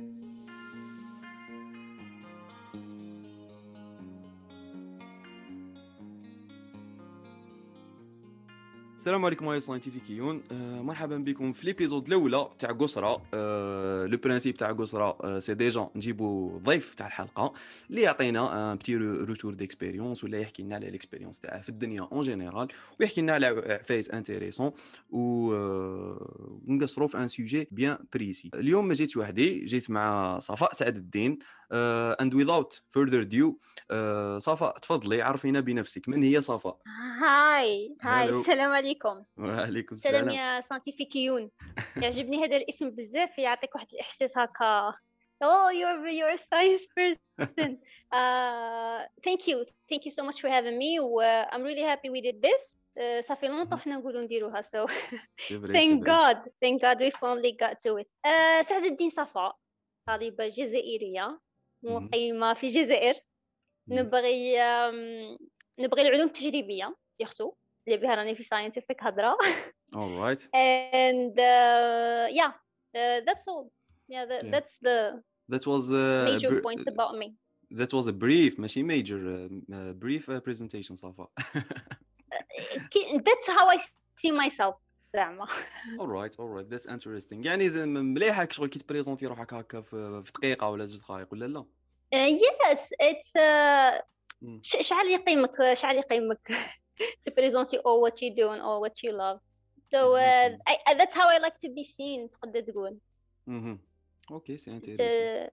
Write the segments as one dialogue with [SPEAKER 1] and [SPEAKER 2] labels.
[SPEAKER 1] Thank you. السلام عليكم ايها الساينتيفيكيون آه مرحبا بكم في l'épisode الأولى تاع قسرة آه le principe تاع قسرة آه c'est déjà نجيبو ضيف تاع الحلقة اللي يعطينا un petit retour d'expérience ولا يحكي لنا على l'expérience تاعه في الدنيا en général ويحكي لنا على عفايس intéressants و نقصروا في un sujet bien précis اليوم ما جيتش وحدي جيت مع صفاء سعد الدين. and without further ado uh, صفاء تفضلي عرفينا بنفسك. من هي صفاء
[SPEAKER 2] hi
[SPEAKER 1] hi.
[SPEAKER 2] السلام عليكم.
[SPEAKER 1] وعليكم
[SPEAKER 2] سلام
[SPEAKER 1] السلام
[SPEAKER 2] يا سانتيفيكيون يعجبني هذا الاسم بزاف يعطيك واحد الإحساس هكا Oh, you're you're a science person. uh, thank you, thank you so much for having me. و- I'm really happy we did this. Uh, ça fait longtemps حنا نقولوا نديروها so thank. God, thank God we finally got to it. Uh, سعد الدين صفاء طالبة جزائرية. مقيمة في الجزائر. نبغي نبغي العلوم التجريبية سيرتو اللي بها راني في scientific هضرة
[SPEAKER 1] Alright.
[SPEAKER 2] and uh, yeah uh, that's all yeah, that,
[SPEAKER 1] Yeah.
[SPEAKER 2] that's the
[SPEAKER 1] That was uh,
[SPEAKER 2] major points about me
[SPEAKER 1] that was a brief ماشي major uh, uh, brief uh, presentation صفاء.
[SPEAKER 2] That's how I see myself زعما
[SPEAKER 1] alright alright that's interesting يعني زي- مليحة شغل كي تبريزونتي روحك هكا في دقيقة ولا زوج دقائق ولا لا؟
[SPEAKER 2] Uh, yes it's uh,
[SPEAKER 1] مم.
[SPEAKER 2] ش- شحال يقيمك شحال يقيمك تبريزونتي all what you do and all what you love so uh,
[SPEAKER 1] Exactly.
[SPEAKER 2] I, I, that's how I like to be seen تقدر تقول. OK
[SPEAKER 1] c'est intéressant.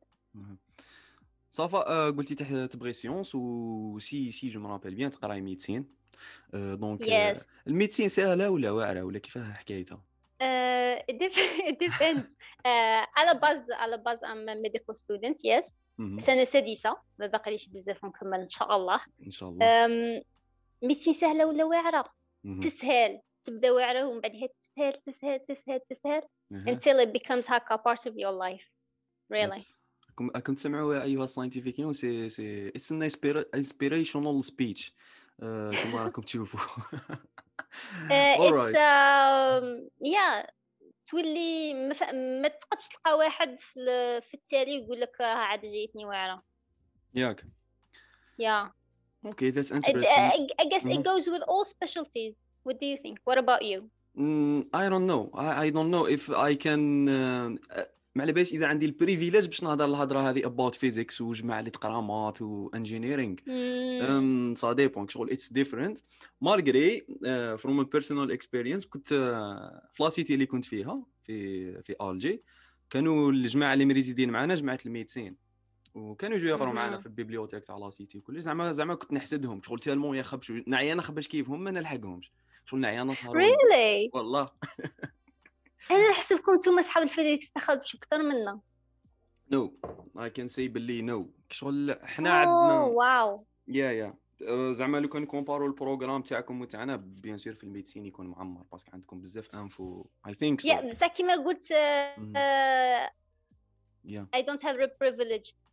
[SPEAKER 1] صفاء آه، قلتي تبغي sciences و si si je m'rappelle bien تقرأي médecine donc
[SPEAKER 2] ال
[SPEAKER 1] médecine سهلة ولا واعرة ولا كيفاه حكايتها؟
[SPEAKER 2] Uh, à la base à la base medical student yes
[SPEAKER 1] مهم.
[SPEAKER 2] سنة سادسة ما باقيليش بزاف ونكمل إن شاء الله
[SPEAKER 1] إن شاء الله.
[SPEAKER 2] médecine سهلة ولا واعرة؟
[SPEAKER 1] مهم.
[SPEAKER 2] تسهل. تبدأ واعرة ومن بعدها تسهل تسهل تسهل تسهل until it becomes هكا part of your life. Really.
[SPEAKER 1] راكم تسمعوا أيها الساينتيفيكيون؟ c'est c'est it's an inspirational speech كما راكم تشوفوا.
[SPEAKER 2] uh,
[SPEAKER 1] alright
[SPEAKER 2] it's um, تولي ما, تقدش تلقى واحد في, ال- في التالي يقول لك آه، عاد جايتني واعرة.
[SPEAKER 1] ياك.
[SPEAKER 2] Yeah.
[SPEAKER 1] OK that's
[SPEAKER 2] I,
[SPEAKER 1] interesting
[SPEAKER 2] I, I guess
[SPEAKER 1] Mhm.
[SPEAKER 2] it goes with all specialties. What do you think? What about you?
[SPEAKER 1] I don't know I, I don't know if I can uh, ما على باليش إذا عندي ال privilège باش نهضر الهضرة هذه about physics وجماعة اللي تقرا maths و engineering
[SPEAKER 2] Hmm.
[SPEAKER 1] um, ça dépend شغل اتس ديفرنت مالغري فروم بيرسونال اكسبيرينس كنت uh, في لاسيتي اللي كنت فيها في في الجي كانوا الجماعة اللي مريزيدين معنا جماعة الميدسين وكانوا يجوا يقراو معنا. في البيبليوتيك تاع لاسيتي وكل زعما زعما كنت نحسدهم شغل تالمون يا خبش نعيا نخبش كيفهم؟ ما نلحقهمش. شغل نعيا نسهر
[SPEAKER 2] Really?
[SPEAKER 1] والله.
[SPEAKER 2] أنا نحسبكم نتوما صحاب الفيزيكس تخربش أكثر منا.
[SPEAKER 1] نو اي كان سي باللي نو شغل حنا
[SPEAKER 2] Oh
[SPEAKER 1] عندنا
[SPEAKER 2] wow.
[SPEAKER 1] يا يا زعما لو كان كومبارو البروغرام تاعكم وتاعنا بيان سور في الميديسين يكون معمر باسكو عندكم بزاف انفو اي ثينك سو
[SPEAKER 2] Yeah, بصح كيما قلت
[SPEAKER 1] يا
[SPEAKER 2] have the privilege. Uh,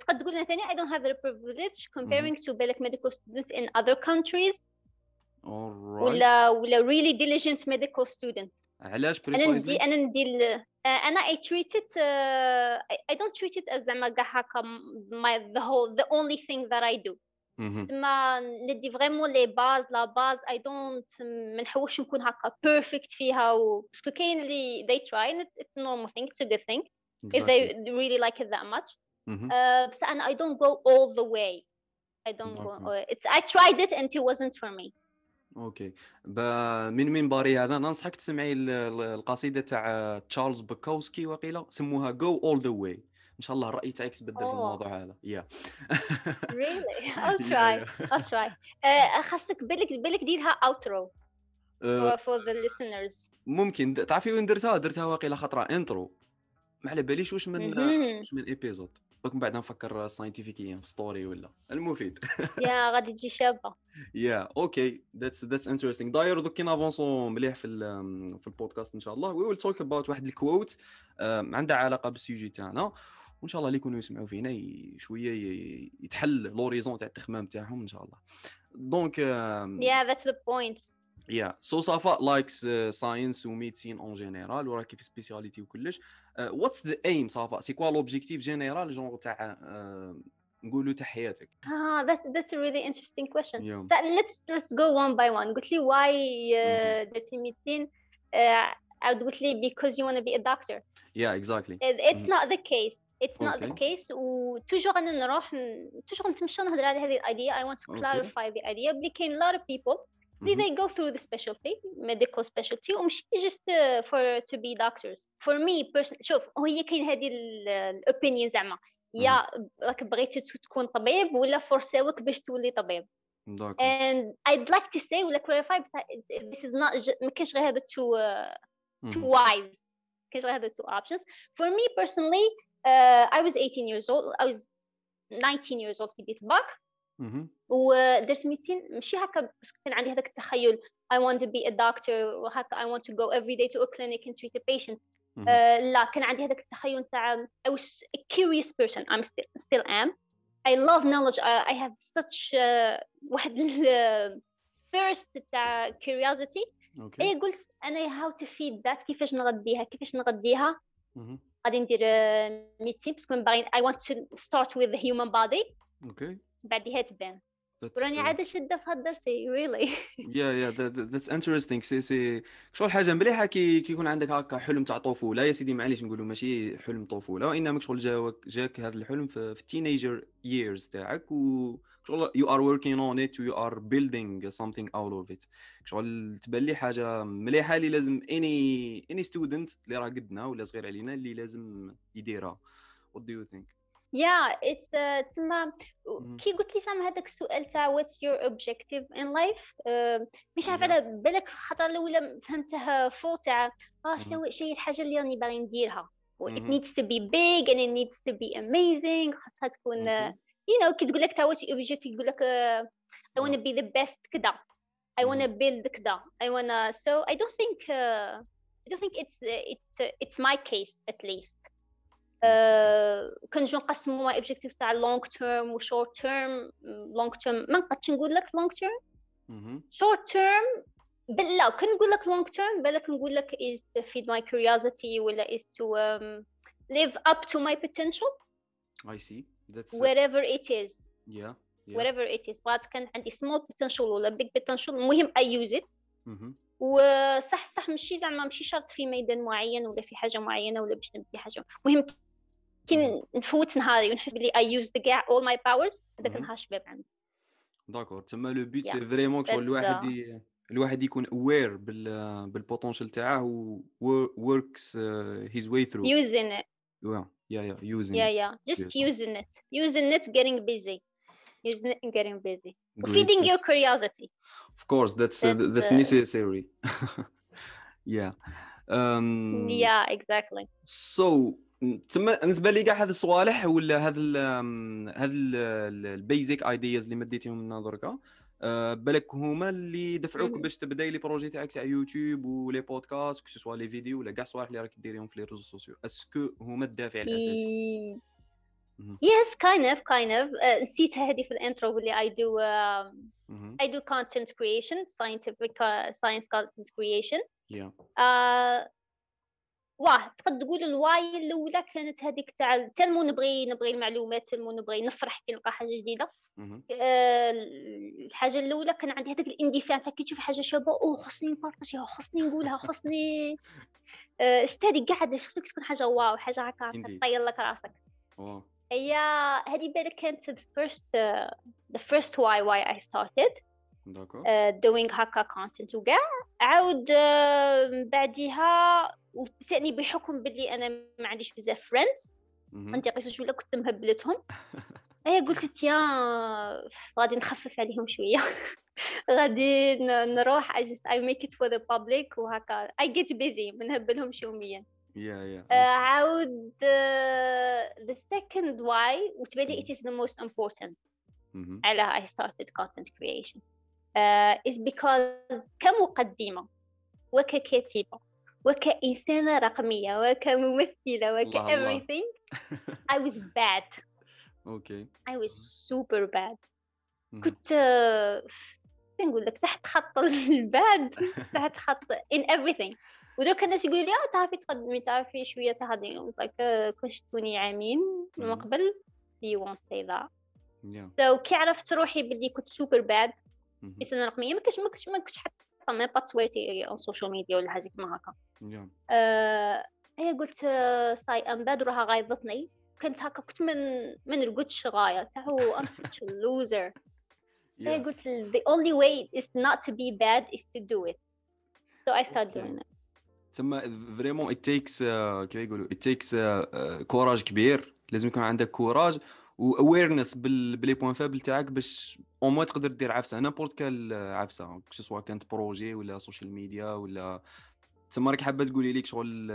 [SPEAKER 2] تقد تقول لنا ثاني I don't have the privilege comparing to بالك medical students in other countries
[SPEAKER 1] alright
[SPEAKER 2] ولا ولا really diligent medical students.
[SPEAKER 1] علاش
[SPEAKER 2] انا ندي
[SPEAKER 1] بريسايزلي
[SPEAKER 2] انا ندي ال- آه، انا I treat it uh, I, I don't treat it as زعما كاع هكا م- my the whole the only thing that I do تما ندي فريمون لي باز لا باز I don't ما نحوسش نكون هكا perfect فيها و باسكو كاين اللي they try and it's, it's a normal thing it's a good thing if they really like it that much Uh, بس أنا I don't go all the way. I don't go
[SPEAKER 1] Okay.
[SPEAKER 2] it's I tried it and it wasn't for me.
[SPEAKER 1] OK من منبري هذا؟ ننصحك تسمعي ال- ال- القصيدة تاع تشارلز بوكوسكي وقيلة سموها Go All the Way إن شاء الله الرأي تاعك تبدل في
[SPEAKER 2] Oh.
[SPEAKER 1] الموضوع هذا. yeah
[SPEAKER 2] really? I'll try. I'll try. Uh, خاصك بالك بالك ديرها for, for the listeners.
[SPEAKER 1] ممكن. تعرفي وين درتها؟ درتها واقيلا خطرة. intro ما على باليش واش من
[SPEAKER 2] مهم.
[SPEAKER 1] واش من épisode دوك من بعد نفكر ساينتيفيكيا في story ولا. المفيد.
[SPEAKER 2] يا غادي تجي شابة.
[SPEAKER 1] يا okay that's that's interesting دايور دوك كي نافونسو مليح في في البودكاست إن شاء الله. we will talk about واحد ال quote عندها علاقة بال sujet تاعنا. وإن شاء الله اللي يكونوا يسمعوا فينا شوية يتحل l'horizon تاع التخمام تاعهم إن شاء الله. donc
[SPEAKER 2] yeah that's the point.
[SPEAKER 1] يا so ça va like science و médecine en général وراكي في spécialité وكلش what's the aim ça va c'est quoi l'objectif général genre تاع نقولوا تاع حياتك
[SPEAKER 2] آه that's that's a really interesting question yeah. so let's let's go one by one قلت لي why uh, درتي ميديسين uh, عاود قلت لي because you want to be a doctor
[SPEAKER 1] yeah exactly
[SPEAKER 2] it's not the case it's not okay. the case وتوجور أنا نروح توجور نتمشى نهضر على هذه الايديا I want to clarify okay. the idea بلي كاين a lot of people mm-hmm. they go through the specialty medical specialty ومش just uh, for to be doctors for me person شوف هي كاين هذه الاوبينيون زعما يا راك بغيتي تكون طبيب ولا فرساوك باش تولي طبيب and I'd like to say ولا clarify this is not ما كاينش غير هذا two uh, two wise كاينش غير هذا two options for me personally uh, I was 18 years old I was 19 years old في بديت الباك ودرت ميتين ماشي هكا بس كان عندي هذاك التخيل I want to be a doctor وهكا I want to go every day to a clinic and treat a patient uh, لا كان عندي هذاك التخيل تاع I was a curious person I'm still still am I love knowledge I, I have such uh, واحد thirst تاع curiosity okay. اي قلت انا how to feed that كيفاش نغديها كيفاش نغديها غادي ندير ميتين باسكو باغي I want to start with the human body
[SPEAKER 1] اوكي
[SPEAKER 2] بعديها تبان وراني عاد شاده في هاد the
[SPEAKER 1] series really yeah yeah that's interesting si si شغل حاجة مليحة كي كيكون عندك هكا حلم تاع طفولة. يا سيدي معليش نقولوا ماشي حلم طفولة وإنما شغل جاك جاك هذا الحلم في ال teenager years تاعك و شغل you are working on it you are building something out of it شغل تبان لي حاجة مليحة اللي لازم any any student اللي راه قدنا ولا صغير علينا اللي لازم يديرها. وات دو يو ثينك
[SPEAKER 2] yeah it's uh, تسمى كي قلت لي سامع هذاك السؤال تاع what's your objective in life uh, مش عارفه على بالك خطر الاولى فهمتها فوق تاع اه شنو شي الحاجه اللي راني باغي نديرها it needs to be big and it needs to be amazing خاصها تكون uh, you know كي تقول لك تا what's your objective يقول لك uh, I want to be the best كذا I want to build كذا I want to so I don't think uh, I don't think it's uh, it, it's my case at least كنجو نقسمو my objective تاع long term و short term long term ما نقدرش نقول لك long term short term لا كنقول نقول لك لونغ تيرم بالك نقول لك is to feed my curiosity ولا is to um, live up to my potential.
[SPEAKER 1] I see. That's
[SPEAKER 2] wherever it is.
[SPEAKER 1] Yeah,
[SPEAKER 2] yeah. wherever it is. بغات كان عندي small potential ولا big potential المهم I use it. وصح صح ماشي زعما ماشي شرط في ميدان معين ولا في حاجة معينة ولا باش نبدي حاجة. المهم كي نفوت نهاري ونحس بلي اي يوز ذا كاع اول ماي باورز هذاك النهار شباب عندي
[SPEAKER 1] داكور تما لو بيت سي فريمون شغل الواحد ي... الواحد يكون اوير بال بالبوتونشال تاعه و وركس هيز واي ثرو
[SPEAKER 2] يوزين ات
[SPEAKER 1] yeah yeah yeah using
[SPEAKER 2] yeah yeah just yeah. using it using it getting busy using it and getting busy Great. feeding your curiosity
[SPEAKER 1] of course that's that's, uh, that's uh, necessary yeah um
[SPEAKER 2] yeah exactly
[SPEAKER 1] so تما بالنسبة لي كاع هاد الصوالح ولا هاد ال هاد ال basic ideas اللي مديتيهم لنا دركا أه بالك هما اللي دفعوك باش تبدأي les projets تاعك تاع يوتيوب و les podcasts que ce soit les vidéos ولا كاع الصوالح اللي راك ديريهم في les réseaux sociaux est-ce que هما الدافع الأساسي؟
[SPEAKER 2] yes kind of kind of نسيتها هذه في ال intro اللي I do I do content creation scientific science content creation واه تقد تقول ال why الأولى كانت هذيك تاع تلمو نبغي نبغي المعلومات تلمو نبغي نفرح كي نلقى حاجة جديدة. آه الحاجة الأولى كان عندي هذاك الاندفاع تاع كي تشوف حاجة شابة أو خصني نpartagيها خصني نقولها خصني آه اشتري قاعدة شفتك تكون حاجة wow حاجة هكا تطير لك راسك. هي هذه بالك كانت the first uh, the first why why I started. Uh, doing هكا content وكاع. عاود uh, بعديها وثاني بحكم بلي أنا ما عنديش بزاف فريندز عندي قصص ولا كنت مهبلتهم. إيه قلت يا غادي نخفف عليهم شوية. غادي نروح I just I make it for the public وهكا. I get busy بنهبلهم يوميا.
[SPEAKER 1] yeah yeah
[SPEAKER 2] uh, عاود the second why وتبان لي is the most important.
[SPEAKER 1] mm-hmm.
[SPEAKER 2] على I started content creation. uh, is because كمقدمة وككاتبة. وكإنسانة رقمية وكممثلة وك everything I was bad.
[SPEAKER 1] okay
[SPEAKER 2] I was super bad. كنت نقول لك تحت خط الباد تحت خط in everything. ودروك الناس يقولوا لي آه تعرفي تقدمي تعرفي شوية تهضري لايك كنت تكوني عامين من قبل؟ You won't say that.
[SPEAKER 1] Yeah.
[SPEAKER 2] so كي عرفت روحي باللي كنت سوبر باد في السنة الرقميه ما كنتش ما كنتش ما كنتش حتى ما با تصويتي على السوشيال ميديا ولا حاجة كيما هكا.
[SPEAKER 1] yeah.
[SPEAKER 2] آه هي قلت صاي أم باد وراها غايضتني. كنت هكا كنت من من رقدش غاية. تاعو ام a loser. I قلت the only way is not to be bad is to do it. So I started doing it.
[SPEAKER 1] تسمى vraiment it takes uh, كيف يقولوا؟ it takes courage uh, uh, كبير. لازم يكون عندك courage و awareness بال les points faibles تاعك باش أو ما تقدر دير عفسة. n'importe quelle عفسة سواء كانت projet ولا social media ولا تما راك حابة تقولي ليك شغل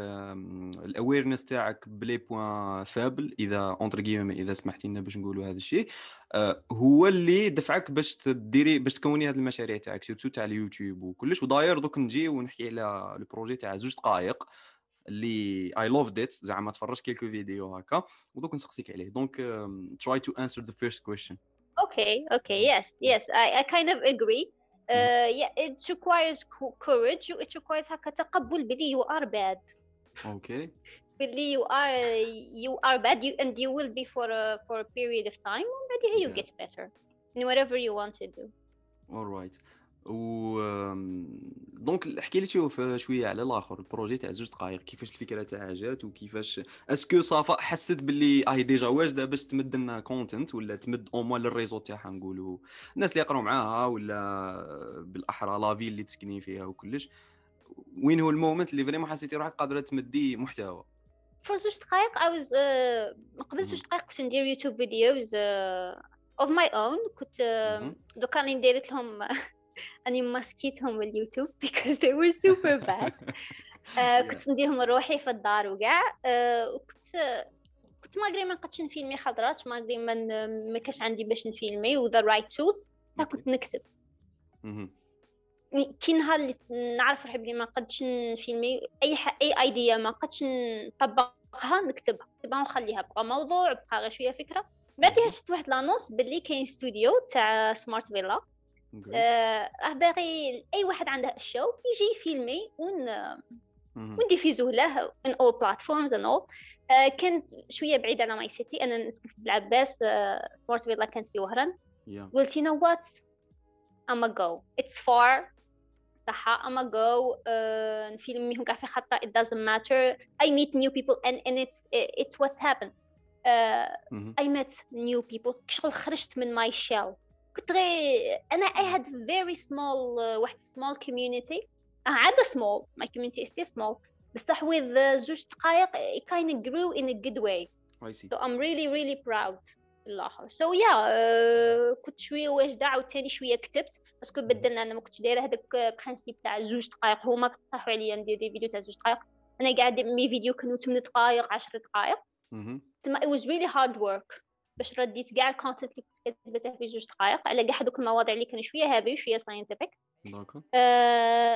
[SPEAKER 1] ال awareness تاعك ب les points faibles إذا entre إذا سمحتي لنا باش نقولوا هذا الشيء آه، هو اللي دفعك باش تديري باش تكوني هذه المشاريع تاعك surtout تاع اليوتيوب وكلش. ودايور دوك نجي ونحكي على ال projet تاع زوج دقائق. اللي اي لوفد ات زعما تفرجت كيلكو فيديو هكا ودوك نسقسيك عليه دونك تراي تو انسر ذا فيرست كويشن
[SPEAKER 2] Okay, okay, yes, yes, I, I kind of agree. Uh, yeah, it requires courage. It requires هكا تقبل بلي you are bad.
[SPEAKER 1] Okay.
[SPEAKER 2] بلي you are you are bad you, and you will be for a for a period of time and then you yeah. get better in whatever you want to do.
[SPEAKER 1] All right. و donc احكي لي شوف شوية على الآخر ال projet تاع زوج دقائق كيفاش الفكرة تاعها جات وكيفاش est-ce que ça va حسيت باللي اهي déjà واجده باش تمد لنا content ولا تمد au moins لل réseau تاعها نقولوا الناس اللي يقراو معاها ولا بالأحرى la vie اللي تسكني فيها وكلش. وين هو ال moment اللي vraiment حسيتي روحك قادرة تمدي محتوى؟
[SPEAKER 2] for زوج دقائق I was قبل زوج دقائق كنت ندير YouTube videos of my own كنت دوكا راني دايرت لهم اني masqué تهم اليوتيوب because they were super bad. uh, كنت نديرهم روحي في الدار وكاع. uh, وكنت كنت ما ما نقدش نفيلمي خضرات ما ما ما كاش عندي باش نفيلمي. و the right tools كنت نكتب. كي نهار اللي نعرف روحي بلي ما نقدش نفيلمي أي ح... أي idea ما نقدش نطبقها نكتبها. نكتبها ونخليها. بقى موضوع بقى غير شوية فكرة. بعدها شفت واحد l'annonce باللي كاين ستوديو تاع Smart Villa آه، راه باغي أي واحد عنده ال show يجي يفيلمي ون ونديفيزوه له on all platforms and all كانت شوية بعيدة على my city أنا نسكن في بالعباس Smart Villa كانت في وهران. قلت you know what I'ma go it's far صح I'ma go نفيلميهم كاع في خطرة. It doesn't matter. I meet new people and and it's it's what's happened. uh, I met new people. شغل خرجت من my shell. كنت غير أنا I had very small uh, واحد small community. uh, عادة small. My community is still small. بصح with uh, زوج دقائق it kind of grew in a good way.
[SPEAKER 1] I see.
[SPEAKER 2] so I'm really really proud. الآخر so yeah uh, كنت شوية واجدة عاوتاني شوية كتبت. parce que بدلنا أنا ما كنتش دايرة هذاك principe تاع زوج دقائق هما اقترحوا عليا ندير des vidéos تاع زوج دقائق أنا قاعد mes vidéos كانوا 8 دقائق 10 دقائق تما it was really hard work. باش رديت كاع ال content اللي كنت كاتبته في زوج دقائق على كاع هذوك المواضيع اللي كانوا شوية heavy وشويه
[SPEAKER 1] scientific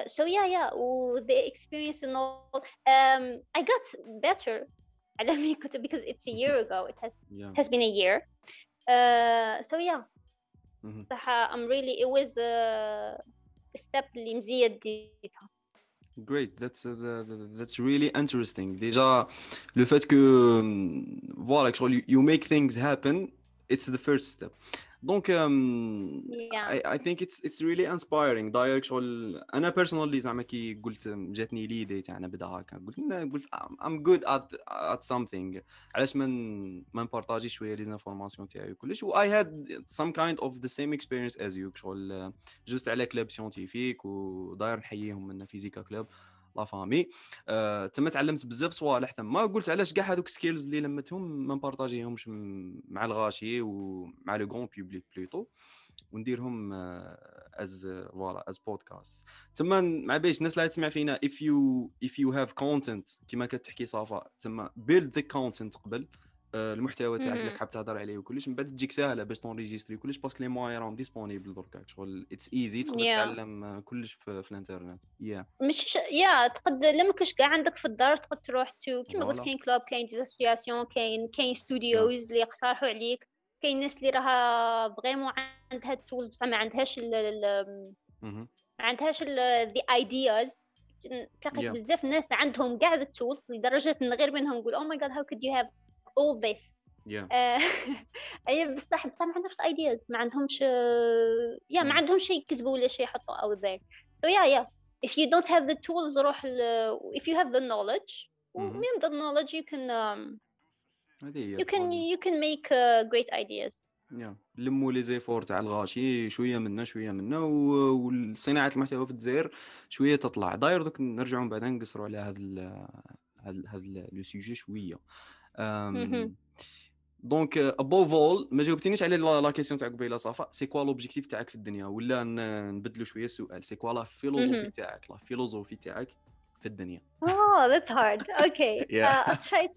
[SPEAKER 2] سو يا يا و the experience and all. Um, I got better على ملي كنت because it's a year ago. It has yeah. it has been a year. Uh, so yeah. صح I'm really it was a step اللي مزيد ديتها.
[SPEAKER 1] Great, that's uh, that's really interesting. Déjà, le fait que voilà, actually, you make things happen, it's the first step. دونك I think it's it's really inspiring. direct شغل أنا personally زعما كي قلت جاتني l'idée تاع نبدا هكا قلت قلت I'm good at at something. علاش ما ما نبارطاجي شوية les informations تاعي وكلش و I had some kind of the same experience as you شغل juste على club scientifique وداير نحييهم من Physica Club la famille. أه تما تعلمت بزاف صوالح تما. قلت علاش كاع هذوك skills اللي لمتهم ما نبارطاجيهمش مع الغاشي ومع le grand public plutôt ونديرهم as voilà as podcast تما مع باش الناس اللي تسمع فينا if you if you have content كيما كتحكي صفاء تما build the content قبل. المحتوى تاعك اللي حاب تهضر عليه وكلش من بعد تجيك ساهله باش تونريجيستري كلش parce que les moyens راهم disponibles دركا شغل it's easy تقدر تتعلم كلش في, في الانترنت. يا
[SPEAKER 2] yeah. مش يا تقدر لما كش كاع عندك في الدار تقدر تروح تو كيما قلت كاين clubs كاين des associations كاين كاين studios اللي يقترحوا عليك. كاين ناس اللي راها vraiment عندها ال tools بصح ما عندهاش ال ما عندهاش the ideas تلاقيت yeah. بزاف ناس عندهم كاع ال tools لدرجة إن غير منهم نقول oh my God how could you have all this أي بصح بصح ما عندهمش ideas ما عندهمش yeah ما عندهمش شيء يكتبوا ولا شيء يحطوا out there so yeah yeah. If you don't have the tools روح if you have the knowledge من the knowledge you can um, you can you can make uh, great ideas.
[SPEAKER 1] yeah لموا les efforts تاع الغاشي شوية منا شوية منا وصناعه المحتوى في الجزائر شوية تطلع. داير دوك نرجعوا من بعد نقصروا على هذا هذا le sujet شوية. donc ابوف اول ما جاوبتينيش على la question تاع قبيله صفاء. c'est quoi l'objectif تاعك في الدنيا؟ ولا نبدلوا شوية السؤال. c'est quoi la philosophie تاعك؟ la philosophie تاعك في الدنيا.
[SPEAKER 2] آه ذاتس هارد أوكي تراي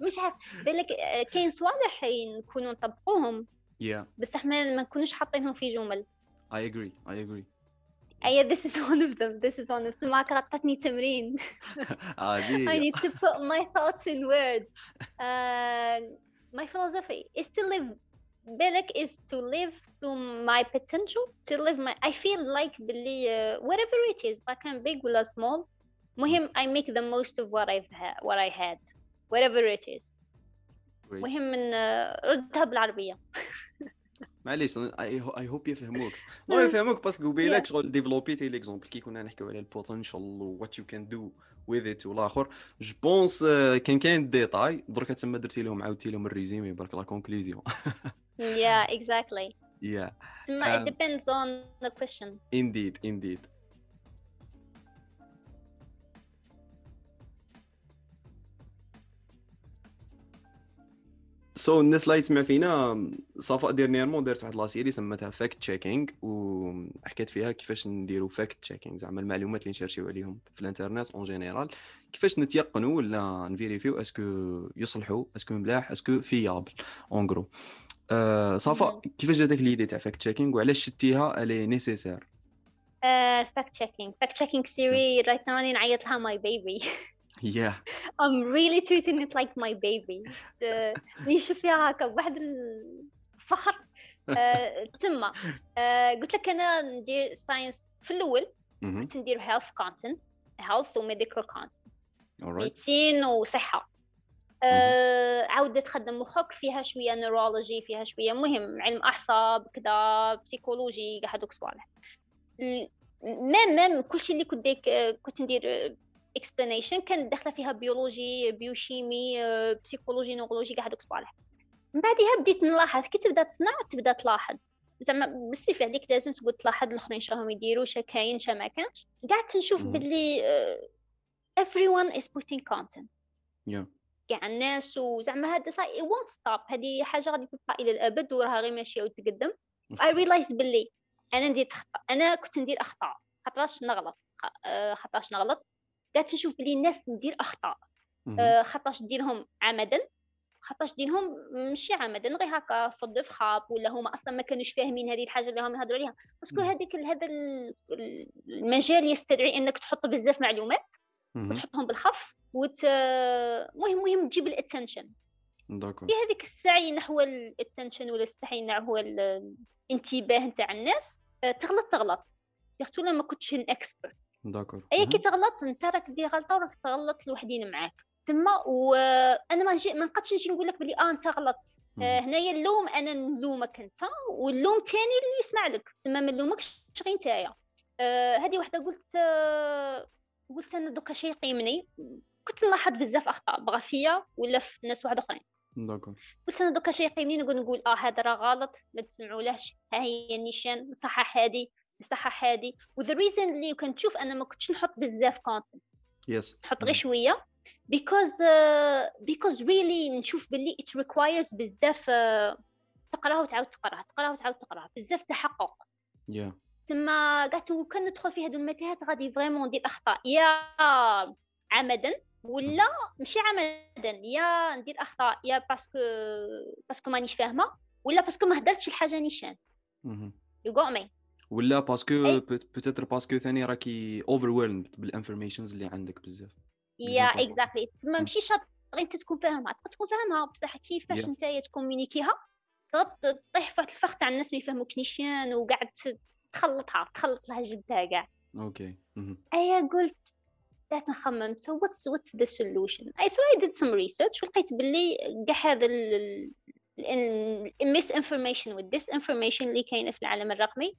[SPEAKER 2] مش عارف. بالك كاين صوالح نكونوا نطبقوهم
[SPEAKER 1] yeah.
[SPEAKER 2] بس إحنا ما نكونوش حاطينهم في جمل.
[SPEAKER 1] I agree. I agree.
[SPEAKER 2] أي this is one of them this is one of them معك عطتني تمرين I need to put my thoughts in words uh, my philosophy is to live بالك is to live to my potential to live my I feel like باللي uh, whatever it is ما كان big ولا small مهم I make the most of what I've had what I had whatever it is مهم من ردها بالعربيه
[SPEAKER 1] معليش I hope يفهموك. ما يفهموك parce que قبيلك شغل ديفلوبيتي l'exemple كي كنا نحكيو على ال potential what you can do with it والآخر. je pense كان كاين ديتاي درك تما درتي لهم عاودتي لهم ال résumé برك la conclusion
[SPEAKER 2] yeah exactly.
[SPEAKER 1] Yeah.
[SPEAKER 2] تما it depends on the question.
[SPEAKER 1] indeed indeed. so so, الناس اللي تسمع فينا صفاء dernièrement دارت واحد la série سمتها fact checking وحكيت فيها كيفاش نديرو fact checking زعما المعلومات اللي نشرشيو عليهم في الانترنت en général كيفاش نتيقنوا ولا نفيريفيو est-ce que يصلحوا est-ce que ملاح est-ce que fiables en gros صفاء كيفاش جاتك l'idée تاع fact checking وعلاش شتيها؟ elle est
[SPEAKER 2] nécessaire fact checking fact checking series right راني نعيط لها my baby
[SPEAKER 1] yeah.
[SPEAKER 2] I'm really treating it like my baby. نشوف فيها هكا بواحد الفخر تما. قلت لك أنا ندير science في الأول كنت ندير health content health و medical content. médecine وصحه عاودة تخدم مخك فيها شوية neurologie فيها شوية مهم علم أعصاب كذا psychologie كاع هذوك صوالح. même même كلشي اللي كنت كنت ندير explanation كانت داخلة فيها biologie biochimie psychologie neurologie كاع هذوك الصوالح من بعدها بديت نلاحظ كي تبدا تصنع تبدا تلاحظ. زعما بالصيف عليك لازم تقول تلاحظ الأخرين شراهم يديروا شا كاين شا ما كانش. قعدت نشوف باللي uh, everyone is putting content.
[SPEAKER 1] Yeah.
[SPEAKER 2] كاع الناس وزعما هذا صاي it won't stop. هذه حاجة غادي تبقى إلى الأبد وراها غير ماشية وتقدم. I realized باللي أنا ندير أنا كنت ندير أخطاء. خاطرش نغلط؟ خاطرش نغلط؟ قعدت نشوف بلي الناس ندير أخطاء. آه خاطرش نديرهم عمدا خاطرش دينهم ماشي عمدا غير هكا فض في خاب ولا هما أصلا ما كانوش فاهمين هذه الحاجة اللي هما يهضروا عليها. باسكو هذيك هذا المجال يستدعي إنك تحط بزاف معلومات وتحطهم بالخف وت مهم مهم تجيب ال
[SPEAKER 1] attention
[SPEAKER 2] في هذيك السعي نحو ال attention ولا السعي نحو الانتباه نتاع الناس آه، تغلط تغلط. surtout لما كنتش un expert
[SPEAKER 1] d'accord.
[SPEAKER 2] اي كي تغلط أنت راك دير غلطة وراك تغلط لوحدين معاك. تسمى وأنا ما نجي ما نقدش نجي نقول لك بلي آه أنت غلط آه هنايا اللوم أنا نلومك أنت واللوم تاني اللي يسمع لك. تسمى ما نلومكش غير نتايا. آه هذه وحدة قلت آه قلت أنا دوكا شي يقيمني. كنت نلاحظ بزاف أخطاء بغا فيا ولا في ناس واحد أخرين.
[SPEAKER 1] d'accord.
[SPEAKER 2] قلت أنا دوكا شي يقيمني نقول نقول آه هذا راه غلط ما تسمعولهش. ها هي النيشان نصحح هذه نصحح هذه و the reason اللي كنشوف أنا ما كنتش نحط بزاف content
[SPEAKER 1] yes
[SPEAKER 2] نحط غير شوية. Uh, because really نشوف باللي it requires بزاف uh, تقراها وتعاود تقراها تقراها وتعاود تقراها. بزاف تحقق.
[SPEAKER 1] Yeah.
[SPEAKER 2] تسمى قعدت كان ندخل في هذو المتاهات غادي vraiment ندير أخطاء. يا عمدا. ولا ماشي عمدا يا ندير أخطاء يا parce que parce que مانيش فاهمة. ولا parce que ما هدرتش الحاجة نيشان. you got me.
[SPEAKER 1] ولا parce que peut-être parce que ثاني راكي over بال informations اللي عندك بزاف
[SPEAKER 2] yeah exactly تسمى ماشي شرط انت تكون فاهمها تقدر تكون فاهمها بصح كيفاش yeah. أنت تكومونيكيها تطيح في الفخ تاع الناس ما يفهموك نيشان وقاعد تخلطها تخلط لها جدها كاع
[SPEAKER 1] أوكي
[SPEAKER 2] ايا قلت بدات نخمم so what's what's the solution? I so I did some research ولقيت باللي كاع هذا ال misinformation وال disinformation اللي كاينة في العالم الرقمي.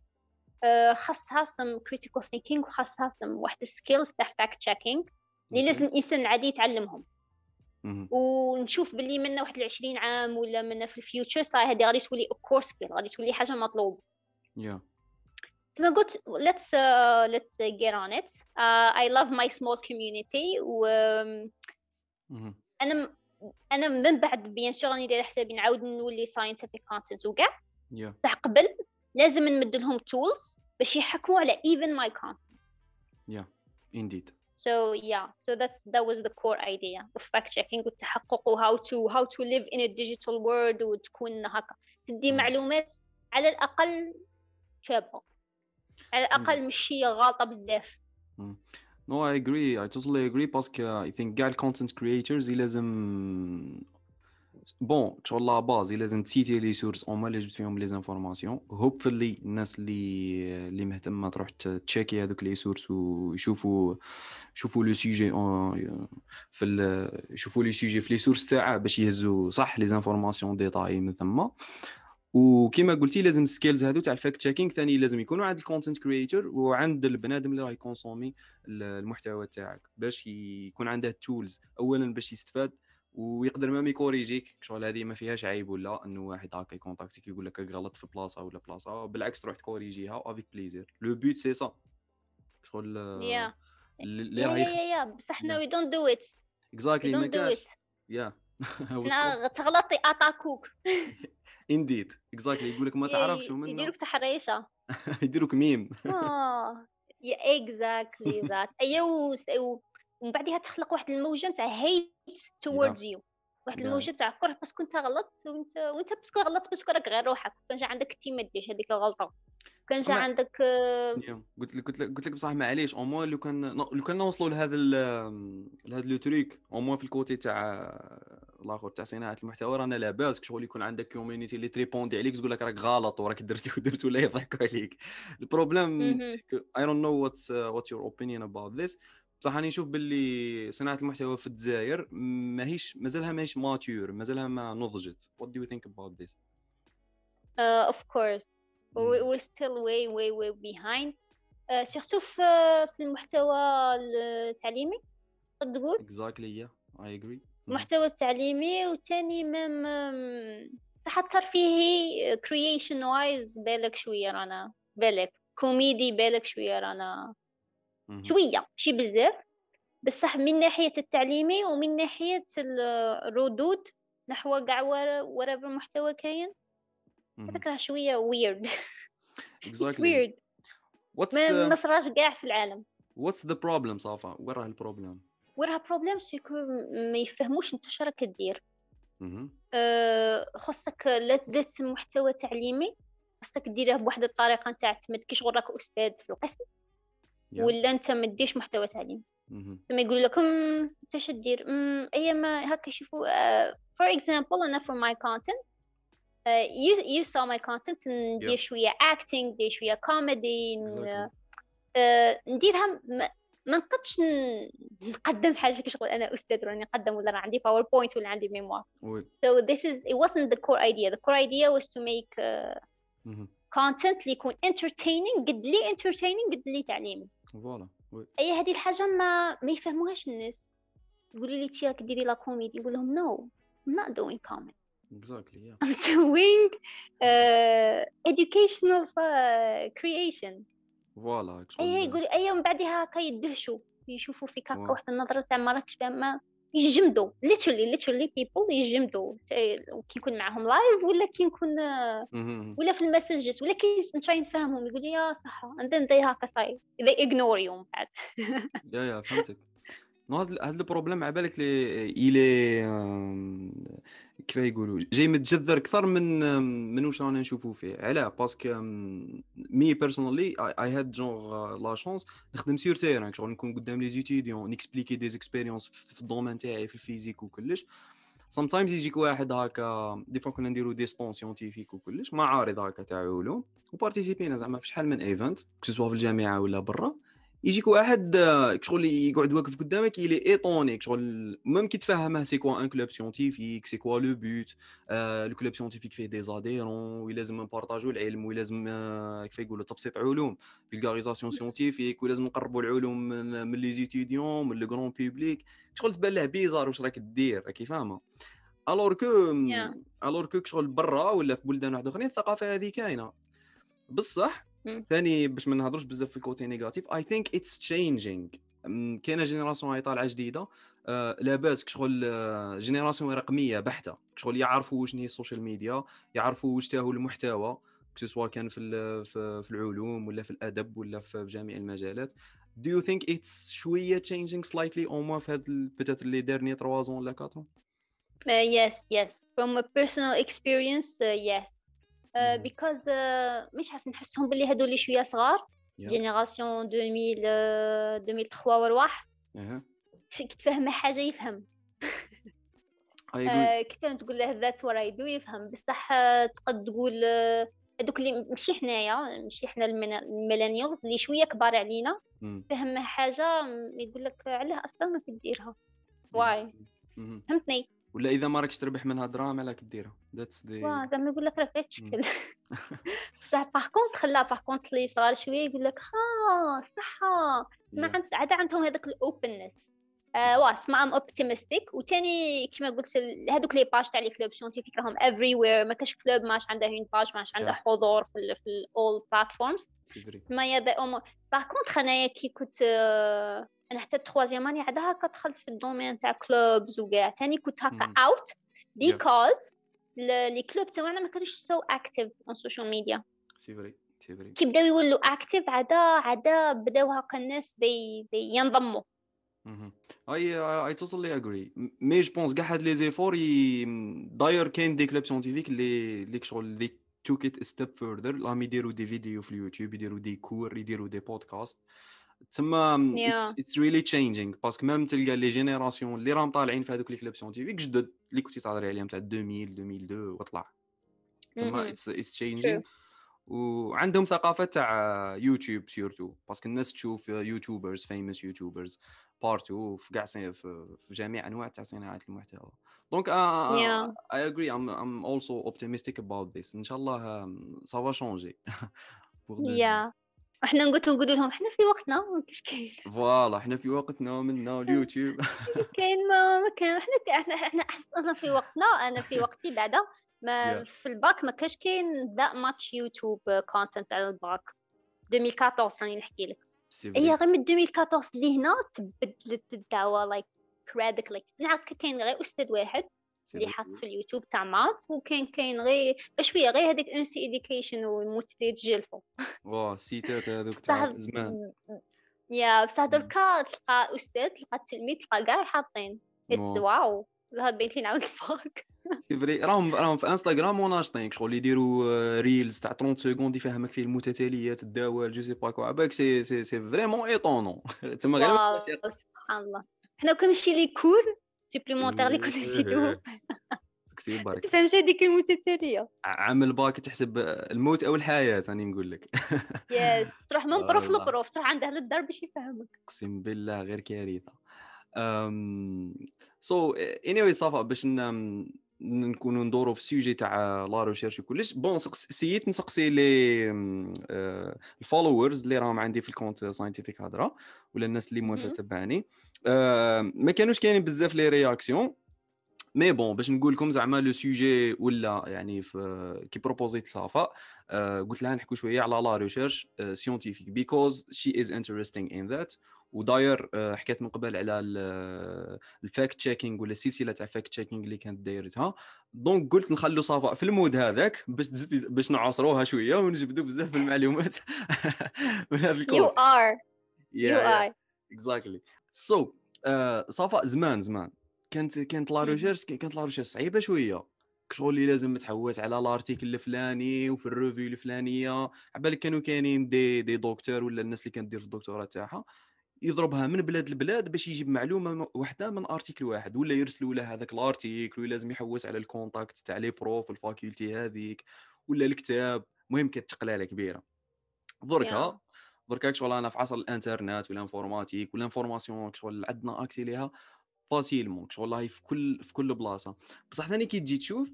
[SPEAKER 2] خاصها some critical thinking وخاصها some واحد skills تاع fact checking اللي لازم الانسان العادي يتعلمهم. ونشوف باللي منا واحد 20 عام ولا منا في ال future ça y est هذه غادي تولي core skill غادي تولي حاجة مطلوبة.
[SPEAKER 1] Yeah.
[SPEAKER 2] كما قلت let's uh, let's get on it. uh, I love my small community و أنا أنا من بعد bien sûr راني دايره حسابي نعاود نولي scientific content وكاع.
[SPEAKER 1] Yeah.
[SPEAKER 2] قبل لازم نمد لهم tools باش يحكموا على even my content
[SPEAKER 1] yeah indeed
[SPEAKER 2] so yeah so that's that was the core idea of fact checking والتحقق و how to how to live in a digital world وتكون هكا تدي معلومات على الاقل شابه على الاقل مش هي غالطه بزاف
[SPEAKER 1] No, I agree. I totally agree parce que I think كاع ال content creators لازم bon شغل la base لازم تسيتي les sources هما اللي جبت فيهم les informations hopefully الناس اللي اللي مهتمه تروح تشيكي هذوك les sources ويشوفوا يشوفوا le sujet في يشوفوا les sujets في les sources تاعه باش يهزوا صح les informations détail من ثم وكما قلتي لازم ال skills هذو تاع ال fact checking ثاني لازم يكونوا عند ال content creator وعند البنادم اللي راه يكونسومي المحتوى تاعك باش يكون عنده tools اولا باش يستفاد ويقدر même يكوريجيك شغل هذه ما فيهاش عيب ولا إنه واحد هكا يكونتاكتيك يقول لك غلط في بلاصة ولا بلاصة. بالعكس تروح تكوريجيها avec plaisir le but c'est ça
[SPEAKER 2] شغل yeah yeah yeah بصح حنا we don't do it
[SPEAKER 1] exactly ما كاش.
[SPEAKER 2] yeah تغلطي أتاكوك.
[SPEAKER 1] indeed exactly يقول لك ما تعرفش
[SPEAKER 2] ومن يديروك تحريشة.
[SPEAKER 1] يديروك ميم.
[SPEAKER 2] آه. exactly that ايوا ومن بعدها تخلق واحد الموجة نتاع hate towards you واحد الموجة تاع كره parce que انت غلطت وانت وانت parce que غلطت parce que راك غير روحك. كان جا عندك تي ما ديرش هذيك الغلطة؟ كان جا عندك
[SPEAKER 1] آه، قلت لك قلت لك قلت لك بصح معليش au moins لو كان لو كان نوصلوا لهذا لهذا le truc au moins في ال côté تاع الآخر تاع صناعة المحتوى رانا لاباس شغل يكون عندك community اللي تريبوندي عليك تقول لك راك غلط وراك درتي ودرت ولا يضحكوا عليك. ال problem I don't know what's what's your opinion about this بصح راني نشوف باللي صناعة المحتوى في الجزائر ماهيش مازالها ماهيش mature مازالها ما نضجت. What do you think about this?
[SPEAKER 2] Uh, of course. We're still way way way behind. Uh, surtout في في المحتوى التعليمي تقول؟
[SPEAKER 1] Exactly yeah I agree.
[SPEAKER 2] المحتوى التعليمي وثاني مم صح الترفيهي creation wise بالك شوية رانا بالك كوميدي بالك شوية رانا. شوية ماشي بزاف. بصح من ناحية التعليمي ومن ناحية الردود نحو كاع ورا المحتوى كاين. هذاك راه شوية ويرد. ويرد ما نصراش كاع في العالم.
[SPEAKER 1] what's the problem ça va وين راه ال problem
[SPEAKER 2] وين راه problem c'est que ما يفهموش انت شراك كدير أه خصك لا درت محتوى تعليمي خصك ديره بواحد الطريقة نتاع تمد كي شغل راك أستاذ في القسم. ولا أنت ما ديش محتوى تعليم ثم يقول لك انت اش دير اي ما هكا شوفوا for example أنا for my content you you saw my content ندير شوية acting ندير شوية كوميدي نديرها ما نقدش نقدم حاجة كي شغل أنا أستاذ راني نقدم ولا راه عندي PowerPoint ولا عندي mémoire so this is it wasn't the core idea. The core idea was to make uh, content اللي يكون entertaining قد لي entertaining قد لي تعليمي.
[SPEAKER 1] voilà.
[SPEAKER 2] أي هذه الحاجة ما ما يفهموهاش الناس. يقولوا لي تي راك ديري la comédie نقول لهم no I'm not doing comedy.
[SPEAKER 1] Exactly yeah.
[SPEAKER 2] I'm doing uh, educational uh, creation.
[SPEAKER 1] voilà
[SPEAKER 2] أي يقول أي من بعدها هكا يدهشوا يشوفوا فيك هكا واحد النظرة تاع ما راكش فاهمه يجمدوا. Literally literally people يجمدوا. كي نكون معاهم live ولا كي نكون ولا في الـ messages ولا كي n'try نفهمهم يقول لي يا صح and then they هكا صاي they ignore you. من بعد
[SPEAKER 1] يا يا فهمتك. Non هذا ال problème على بالك لي الي كيف يقولوا جاي متجذر أكثر من من واش رانا نشوفوا فيه. علاه parce que moi personnellement I had genre la chance نخدم sur terrain شغل نكون قدام les étudiants n'expliquer des expériences في ال domaine تاعي في ال physique وكلش. Sometimes يجيك واحد هكا des fois كنا نديرو des stands scientifiques وكلش معارض هكا تاع علوم و participينا زعما في شحال من event كسوا في الجامعة ولا برا. يجيك واحد آه، شغل يقعد واقف قدامك يلي étonné شغل même كي تفهمه c'est quoi un club scientifique c'est quoi le but le club scientifique فيه des adhérents ولازم نpartagو العلم ولازم آه، كيف يقولوا تبسيط علوم. vulgarisation scientifique ولازم نقربوا العلوم من, من les étudiants من le grand public شغل تبان له bizarre واش راك دير؟ راكي فاهمة؟ alors que alors que شغل برا ولا في بلدان واحد آخرين الثقافة هذه كاينة. بصح ثاني باش ما نهضروش بزاف في ال côté négatif I think it's changing كاينة génération هاي طالعة جديدة. آه لاباس شغل آه génération رقمية بحتة. شغل يعرفوا واش هي ال social media يعرفوا واش تاهو المحتوى سواء كان في في العلوم ولا في الأدب ولا في جميع المجالات. Do you think it's شوية changing slightly au moins في هاد peut-être les derniers 3 ans ولا 4 ans
[SPEAKER 2] Uh, yes, yes. From a personal experience, uh, yes. because uh, مش عارف نحسهم باللي اللي شوية صغار. génération 2000 2003 ورواح كي تفهم حاجة يفهم. كيف تقول له that what I do يفهم. بصح تقد تقول هذوك اللي ماشي حنايا ماشي حنا ال millennials اللي شوية كبار علينا. فهم حاجة يقول لك علاه أصلا ما تديرها. واي فهمتني؟
[SPEAKER 1] ولا إذا ما راكش تربح منها دراهم على كديرها that's
[SPEAKER 2] des زعما يقول لك راه فيها تشكل بصح par contre là par contre اللي صغار شوية يقول لك ها صح ما عند عاد عندهم هذاك ال openness آه واه اسمع I'm optimistic وثاني كما قلت هذوك les pages تاع les clubs scientifiques راهم everywhere ما كاش club ماش عنده une page ماش عنده حضور في في all platforms ما يا par contre انايا كي كنت آه أنا حتى ال troisième année عاد هكا دخلت في ال domaine تاع clubs وكاع ثاني كنت هكا out because les clubs تاعنا ما كانوش so active on social media
[SPEAKER 1] c'est vrai c'est vrai
[SPEAKER 2] que بداو يولوا active عادا عادا بداو هكا الناس ينضموا.
[SPEAKER 1] I I totally agree mais je pense كاع هاد les efforts داير كاين des clubs scientifiques اللي اللي شغل اللي took a step further راهم يديروا des vidéos في اليوتيوب يديروا des cours يديروا des podcasts تما it's really changing parce que même تلقى les générations اللي راهم طالعين في هذوك les clubs scientifiques جدد اللي كنتي تهضري عليهم تاع 2000 2002 وطلع تما it's it's changing وعندهم ثقافة تاع يوتيوب surtout parce que الناس تشوف YouTubers famous YouTubers partout في كاع في جميع أنواع تاع صناعه المحتوى. donc I agree I'm I'm also optimistic about this إن شاء الله ça va changer
[SPEAKER 2] يا إحنا نقول نقول لهم إحنا في وقتنا كاش كاين.
[SPEAKER 1] voilà إحنا في وقتنا منا اليوتيوب
[SPEAKER 2] كاين ما, ما كان إحنا إحنا إحنا أصلا في وقتنا أنا في وقتي بعدا. ما yeah. في الباك ما كاش كاين that much YouTube content على الباك. 2014 راني نحكي لك. هي غير من 2014 لهنا تبدلت الدعوة like radically نعرف كاين غير أستاذ واحد اللي حاط في اليوتيوب تاع maths وكاين كاين غير بشويه غير هذيك أنسي education والموت اللي تجلفوا
[SPEAKER 1] واه ال sites ات هذوك تاع زمان.
[SPEAKER 2] يا بصح دركا تلقى أستاذ تلقى تلميذ تلقى كاع حاطين it's wow. هاد bête لي نعاود الفاك.
[SPEAKER 1] c'est vrai راهم راهم في انستغرام وناشطين شغل يديروا reels تاع 30 secondes يفهمك فيه المتتاليات الدوال je sais pas quoi bac c'est c'est c'est vraiment étonnant تما
[SPEAKER 2] غير سبحان الله. حنا كنمشي les cours supplémentaires اللي كنا نسيتوهم كثير بارك. تفهمش هذيك المتتالية.
[SPEAKER 1] عامل باك تحسب الموت أو الحياة راني نقول لك.
[SPEAKER 2] yes تروح من prof ل prof تروح عند أهل الدار باش يفهمك.
[SPEAKER 1] أقسم بالله غير كارثة. So anyway ça va باش نكونوا ندوروا في ال sujet تاع la recherche وكلش. Bon سييت نسقسي les ال followers اللي راهم عندي في ال compte scientifique هضرة ولا الناس اللي موالفه ما كانوش كاينين بزاف les réactions mais bon باش نقول لكم زعما le sujet ولا يعني في qui proposيت ça va. قلت لها نحكوا شوية على la recherche scientifique because she is interested in that وداير آه، حكيت من قبل على ال fact checking ولا السلسله تاع fact checking اللي كانت دايرتها. Donc قلت نخلو صفاء في ال mood هذاك باش باش نعصروها شوية ونجبدوا بزاف المعلومات.
[SPEAKER 2] من هذا ال could you Are you
[SPEAKER 1] are exactly so صفاء زمان زمان. كانت كانت la recherche كانت la recherche صعيبة شوية. شغل لازم تحوس على ال article الفلاني وفي ال revue الفلانية. عبالك كانوا كاينين des des docteurs ولا الناس اللي كانت دير الدكتوراه تاعها يضربها من بلاد لبلاد باش يجيب معلومة واحدة من article واحد ولا يرسلوا له هذاك ال article ولازم يحوس على ال contact تاع les profs ال faculté هذيك ولا الكتاب. المهم كانت تقلالة كبيرة. دركا دركا شغل أنا في عصر الإنترنت و l'informatique و l'information شغل عندنا accès ليها. facilement شغل في كل في كل بلاصة. بصح ثاني كي تجي تشوف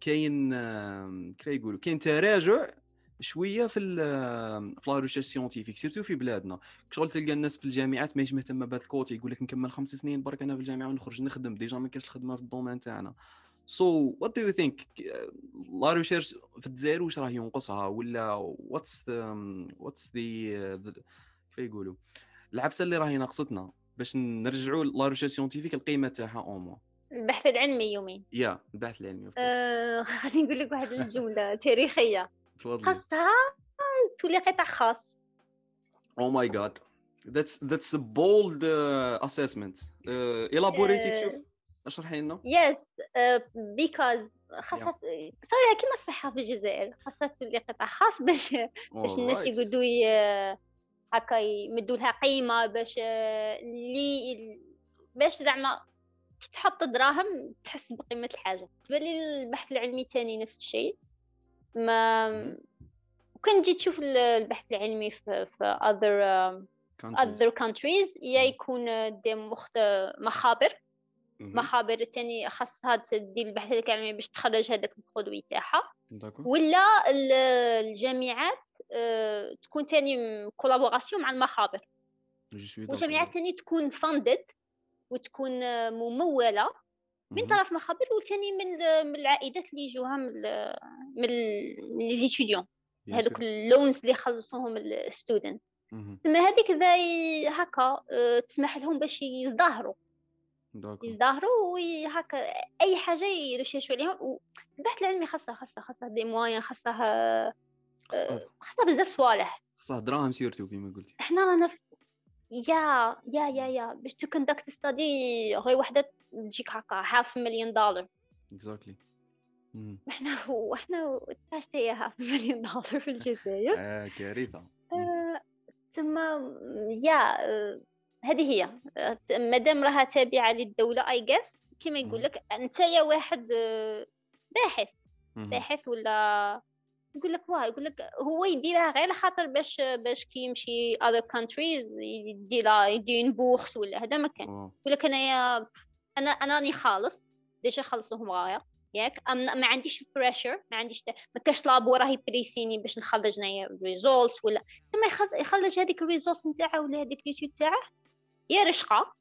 [SPEAKER 1] كاين كيف يقولوا كاين تراجع شوية في في la recherche scientifique surtout في بلادنا. شغل تلقى الناس في الجامعات ماهيش مهتمه بهذا ال côté يقول لك نكمل خمس سنين برك أنا في الجامعة ونخرج نخدم déjà ما كاينش الخدمة في ال domaine تاعنا. so what do you think la recherche في الجزائر واش راه ينقصها؟ ولا what's what's the كيف يقولوا؟ العفسه اللي راهي ناقصتنا باش نرجعوا la recherche scientifique القيمه تاعها اومو
[SPEAKER 2] البحث العلمي يومين.
[SPEAKER 1] yeah البحث العلمي
[SPEAKER 2] آه، غادي نقول لك واحد الجملة تاريخية. خاصها تولي قطاع خاص.
[SPEAKER 1] oh my god that's that's a bold uh, assessment. Uh, elaborate uh, شوف. اشرحي لنا.
[SPEAKER 2] Yes uh, because خاصها صراحة كيما الصحة في الجزائر خاصها تولي قطاع خاص باش باش الناس يقعدوا هكا يمدوا لها قيمة باش اللي باش زعما كي تحط دراهم تحس بقيمة الحاجة. بالنسبة لي البحث العلمي تاني نفس الشيء. ما وكان جيت تشوف البحث العلمي في في other um, other countries يا يكون دي مخت مخابر. مخابر تاني خاصها تدير البحث العلمي باش تخرج هذاك ال produit تاعها. ولا الجامعات آه، تكون تاني collaboration مع المخابر والجامعات تاني تكون funded وتكون ممولة من طرف مخابر وثاني من من العائدات اللي يجوها من من les étudiants هذوك ال loans اللي خلصوهم ال student تما هذيك هكا آه، تسمح لهم باش يزدهروا. يزدهروا وهكا أي حاجة يرششوا عليهم. والبحث العلمي خاصه خاصه خاصه des moyens خاصه آه، خاصه. بزاف صوالح.
[SPEAKER 1] خاصه دراهم surtout كيما قلتي.
[SPEAKER 2] إحنا رانا yeah yeah yeah yeah باش to conduct study غير وحدة تجيك هكا half million dollar
[SPEAKER 1] exactly
[SPEAKER 2] إحنا وإحنا تاش هي half million dollar في الجزائر.
[SPEAKER 1] آه كارثة.
[SPEAKER 2] ثم yeah هذه هي. مادام راها تابعة للدولة I guess كما يقول لك أنت يا واحد باحث. باحث ولا يقول لك واه يقول لك هو يديرها غير خاطر باش باش كي يمشي other countries يدير يدير bourse ولا هذا ما كان. يقول لك انايا أنا أنا راني خالص déjà خلصوهم غاية. ياك ما عنديش pressure ما عنديش ما كاش labo راهي بريسيني باش نخرج انايا result ولا. ثم يخرج هذيك ال result نتاعه ولا هذيك ال étude تاعه يا رشقة.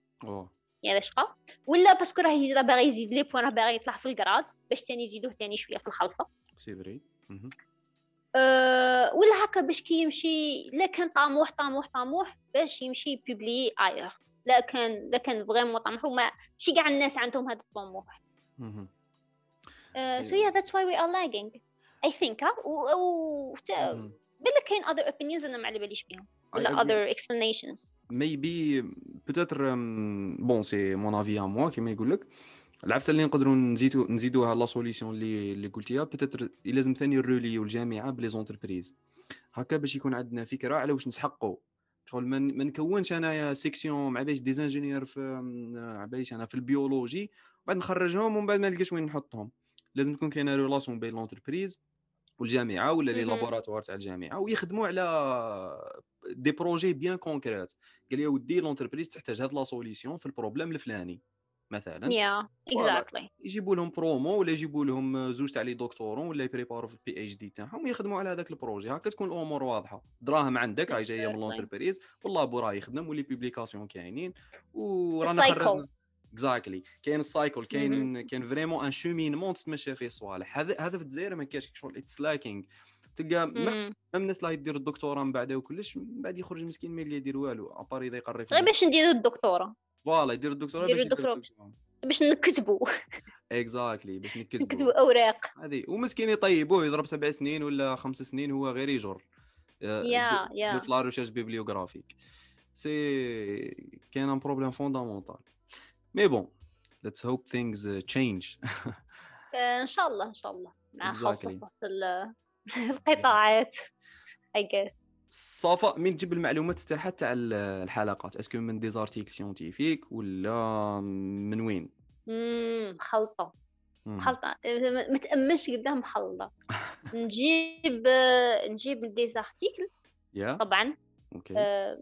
[SPEAKER 2] يا رشقة. ولا parce que راه باغي يزيد لي point راه باغي يطلع في ال grade باش تاني يزيدوه تاني شوية في الخلصة.
[SPEAKER 1] c'est vrai.
[SPEAKER 2] أه ولا هكا باش كي يمشي لا كان طموح طموح طموح باش يمشي publier لا كان لا كان vraiment طموح وما شي كاع الناس عندهم هذا الطموح. so yeah that's why we are lagging I think و بلاك كاين other opinions أنا ما على باليش بهم ولا other explanations.
[SPEAKER 1] Maybe peut-être bon c'est mon avis à moi كما يقول لك العفسة اللي نقدروا نزيدو نزيدوها la solution اللي اللي قلتيها peut-être لازم ثاني نروليو الجامعة ب les entreprises هكا باش يكون عندنا فكرة على واش نسحقوا. شغل ما نكونش أنايا section مع باش des ingénieurs في مع باش أنا في البيولوجي بعد نخرجهم ومن بعد ما نلقاش وين نحطهم. لازم تكون كاينة relation بين l'entreprise والجامعة ولا les laboratoires تاع الجامعة ويخدموا على des projets bien concrets قال لي ودي l'entreprise تحتاج هاد la solution في ال problème الفلاني مثلا.
[SPEAKER 2] يا اكزاكتلي
[SPEAKER 1] يجيبوا لهم برومو ولا يجيبوا لهم زوج تاع les doctorants ولا يبريباروا في ال PhD تاعهم ويخدموا على هذاك ال projet هكا تكون الأمور واضحة. دراهم عندك راهي جاية من l'entreprise وال labo راه يخدم و les publications كاينين ورانا خرجنا exactly كاين ال cycle كاين كاين vraiment un cheminement تتمشى فيه الصوالح هذا هذا في الجزائر ما كاينش شغل. it's lacking تلقى même الناس اللي يدير الدكتوراه من بعد وكلش من بعد يخرج مسكين ما يدير والو à part إذا يقري
[SPEAKER 2] غير باش نديرو الدكتوراه.
[SPEAKER 1] voilà يدير الدكتوراه باش
[SPEAKER 2] يدير باش نكتبوا.
[SPEAKER 1] exactly باش نكتبوا.
[SPEAKER 2] نكتبوا أوراق.
[SPEAKER 1] هذه ومسكين يطيبوه يضرب سبع سنين ولا خمس سنين هو غير يجر.
[SPEAKER 2] yeah yeah
[SPEAKER 1] في la recherche bibliographique c'est كاين un problème fondamental mais bon let's hope things change
[SPEAKER 2] إن شاء الله إن شاء الله. مع خلص القطاعات I guess
[SPEAKER 1] ça va من تجيب المعلومات تاعها تاع الحلقات؟ est-ce que من des articles scientifiques ولا من وين؟
[SPEAKER 2] مخلطة. مخلطة. ما تأمنش قدام مخلطة. نجيب نجيب des articles طبعا. OK آه،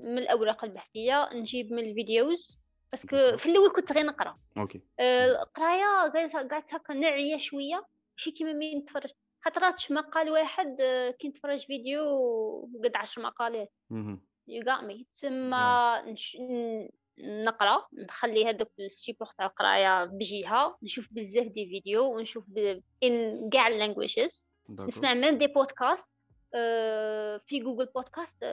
[SPEAKER 2] من الأوراق البحثية. نجيب من ال videos. parce que في الأول كنت غير نقرأ.
[SPEAKER 1] OK.
[SPEAKER 2] آه، القراية قعدت هكا نعيه شوية ماشي كيما مين نتفرج خطرات مقال واحد آه، كي نتفرج فيديو قد عشر مقالات. you got me. تما. نقرأ. نخلي هذوك ال support تاع القراية بجهة. نشوف بزاف des vidéos ونشوف. in كاع ال languages نسمع même des podcasts آه، في Google Podcast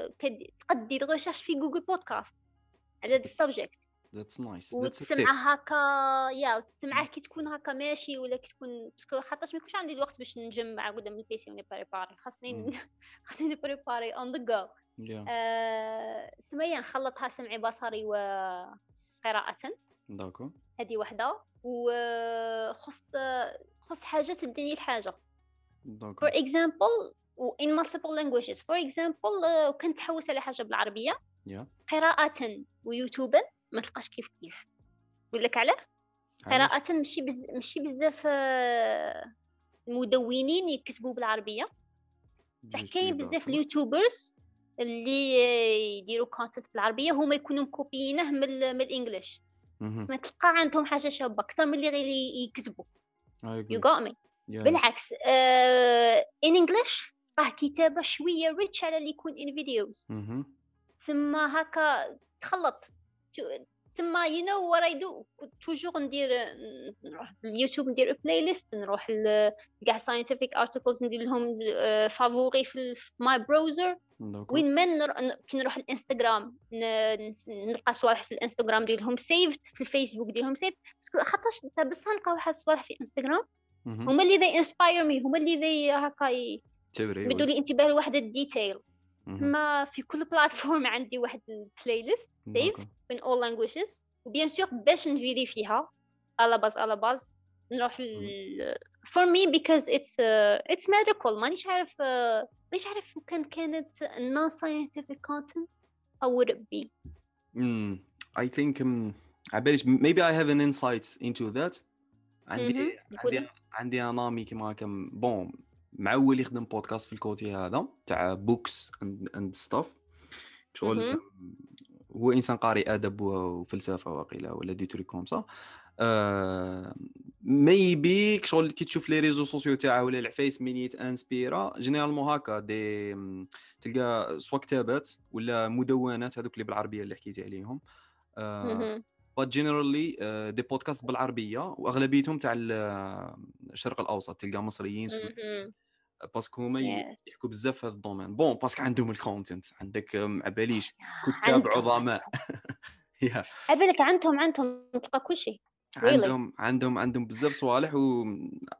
[SPEAKER 2] تقدي recherche في Google Podcast على هذا ال
[SPEAKER 1] subject that's nice
[SPEAKER 2] وتسمعه هكا yeah تسمعه كي تكون هكا ماشي ولا كي تكون خاطرش ما يكونش عندي الوقت باش نجمع قدام ال PC ونبريباري خاصني خاصني نبريباري on the go تما أنايا نخلطها سمعي بصري وقراءة
[SPEAKER 1] D'accord.
[SPEAKER 2] هذه وحدة. وخص خص حاجة تديني الحاجة
[SPEAKER 1] d'accord.
[SPEAKER 2] For example in multiple languages. For example كنت تحوس على حاجة بالعربية.
[SPEAKER 1] Yeah.
[SPEAKER 2] قراءة. ويوتيوبا ما تلقاش كيف كيف. نقول لك علاه؟ قراءة ماشي بز... ماشي بزاف مدونين يكتبوا بالعربية. كاين بزاف ال youtubers اللي يديروا content بالعربية هما يكونوا مكوبيينه من, من ال English. ما تلقى عندهم حاجة شابة أكثر من اللي غير يكتبوا. you got me بالعكس in English راه كتابة شوية rich على اللي يكون in videos تسمى هكا تخلط. تما you know what I do toujours ندير نروح اليوتيوب ندير playlist نروح كاع scientific articles ندير لهم favoris في my browser وين ما. كي نروح الإنستغرام نلقى صوالح في الإنستغرام ديالهم saved في الفيسبوك ديالهم saved خاطرش بس نلقى واحد الصوالح في انستغرام هما اللي they inspire me هما اللي they هكا يبدوا لي انتباه لواحد ال détail. ما في كل plateforme عندي واحد ال playlist saved in all languages. و bien sûr باش نفيريفيها. à la base à la base. نروح for me because it's uh, it's medical مانيش عارف uh, مانيش عارف كان كانت non scientific content how would it be.
[SPEAKER 1] Mm, I think um, عباليش maybe I have an insight into that. عندي عندي عندي أنامي كيما كم بون معول يخدم بودكاست في الكوتي هذا تاع بوكس اند ستاف شغل هو إنسان قارئ أدب وفلسفة وقيلة ولا دي تريك كوم سا maybe شغل كي تشوف les réseaux sociaux تاعه ولا العفايس من يتانسبيرا généralement هكا دي تلقى soit كتابات ولا مدونات هذوك اللي بالعربية اللي حكيتي عليهم. but généralement des podcasts بالعربية وأغلبيتهم تاع الشرق الأوسط تلقى مصريين parce que هما يحكوا بزاف في هذا ال domaine. bon parce que عندهم ال content عندك ما باليش كتاب عظماء.
[SPEAKER 2] يا بالك عندهم عندهم تلقى كل شيء.
[SPEAKER 1] عندهم عندهم عندهم بزاف صوالح و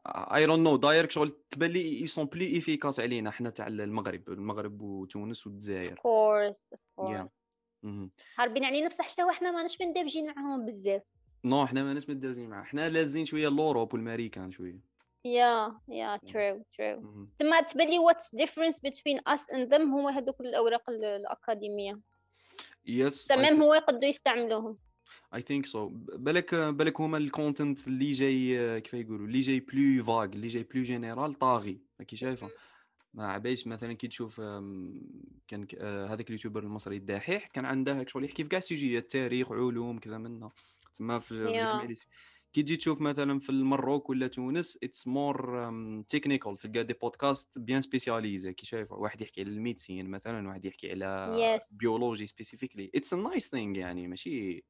[SPEAKER 1] I don't know direct شغل تبان لي ils sont plus efficaces علينا. حنا تاع المغرب المغرب وتونس والجزائر.
[SPEAKER 2] course هاربين علينا بصح حتى حنا ماناش مندمجين معاهم بزاف.
[SPEAKER 1] no حنا ماناش مندمجين معاهم. حنا لازين شوية l'Europe والماريكان شوية.
[SPEAKER 2] yeah yeah. true true. تما تبان لي what's difference between us and them هو هذوك الأوراق الأكاديمية.
[SPEAKER 1] yes
[SPEAKER 2] تمام هو يقدروا يستعملوهم.
[SPEAKER 1] I think so بالك بالك هما ال content اللي جاي كيف يقولوا اللي جاي plus vague اللي جاي plus général طاغي. راكي شايفة؟ ما عبايش مثلا كي تشوف كان هذاك اليوتيوبر المصري الدحيح كان عنده شغل يحكي في كاع ال sujets التاريخ علوم كذا منه. تما في جميع كي تجي تشوف مثلا في المروك ولا تونس it's more technical تلقى des podcasts bien spécialisés كي شايف واحد يحكي على ال médecine مثلا واحد يحكي على
[SPEAKER 2] yes.
[SPEAKER 1] biology specifically it's a nice thing يعني ماشي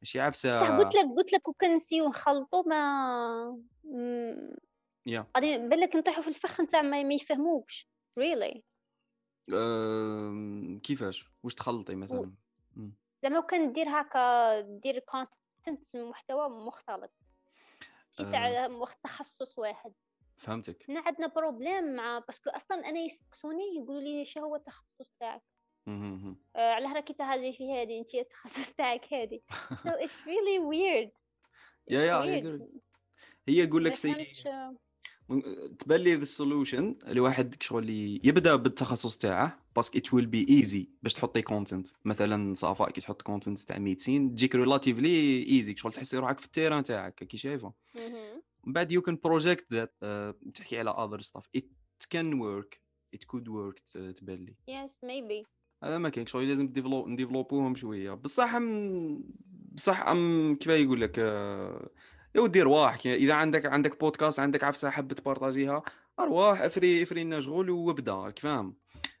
[SPEAKER 1] ماشي
[SPEAKER 2] عفسة. قلت لك قلت لك وكان نسيو نخلطوا ما
[SPEAKER 1] يا
[SPEAKER 2] غادي بالك نطيحوا في الفخ نتاع ما يفهموكش. really
[SPEAKER 1] كيفاش؟ واش تخلطي مثلا؟
[SPEAKER 2] زعما كان دير هكا دير cont- content محتوى مختلط. في تاع أه. تخصص واحد.
[SPEAKER 1] فهمتك.
[SPEAKER 2] حنا عندنا problème مع parce que أصلا أنا يسقسوني يقولوا لي شنو هو التخصص تاعك. آه علاه راكي تهضري في هذه أنت التخصص تاعك هذه. So it's really weird.
[SPEAKER 1] yeah yeah هي يقول لك si تبان لي ال solution لواحد شغل يبدأ بالتخصص تاعه parce que it will be easy باش تحطي content مثلا ça va كي تحط content تاع médecine تجيك relatively easy شغل تحسي روحك في ال terrain تاعك كي شايفه. من بعد you can project that تحكي على other stuff it can work it could work تبان لي.
[SPEAKER 2] yes maybe
[SPEAKER 1] هذا ما كاين. شغل لازم نديفلوبوهم شوية. بصح بصح um كيف يقول لك uh, يا ودي ارواح إذا عندك عندك بودكاست عندك عفسة حاب تبارطاجيها أرواح أفري أفري لنا شغل وابدأ راك فاهم؟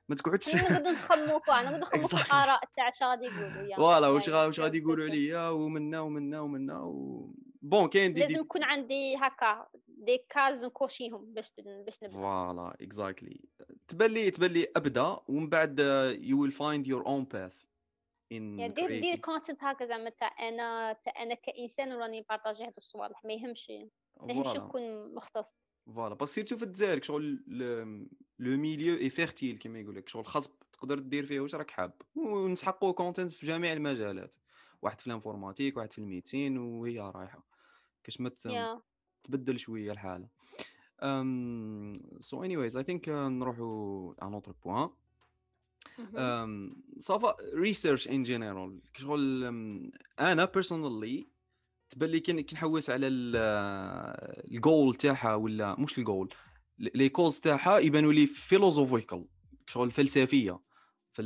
[SPEAKER 1] ما تقعدش
[SPEAKER 2] نقعدوا نخمو فيها نقعدوا نخمو في الاراء تاع اش غادي يقولوا
[SPEAKER 1] voilà واش واش غادي يقولوا عليا ومنا ومنا ومنا و... bon كاين
[SPEAKER 2] دي لازم يكون عندي هكا des cases نكوشيهم باش باش نبدأ.
[SPEAKER 1] voilà exactly تبان لي تبان لي أبدأ ومن بعد you will find your own path
[SPEAKER 2] and يعني دير دير content هكا زعما تاع أنا تاع أنا كإنسان وراني بارطاجي هاد الصوالح ما يهمش ما يهمش نكون مختص.
[SPEAKER 1] voilà. بس surtout في الجزائر شغل le milieu est fertile كيما يقول لك شغل خاص تقدر دير فيه واش راك حاب. ونسحقوا content في جميع المجالات. واحد في ال informatique واحد في ال médecine وهي رايحة. كاش ما تبدل شوية الحالة. so anyways I think نروحوا un autre point ça va research in general شغل أنا personally تبان لي كي نحوس على الجول تاعها ولا مش ال goal les causes تاعها يبانوا لي philosophical شغل فلسفية في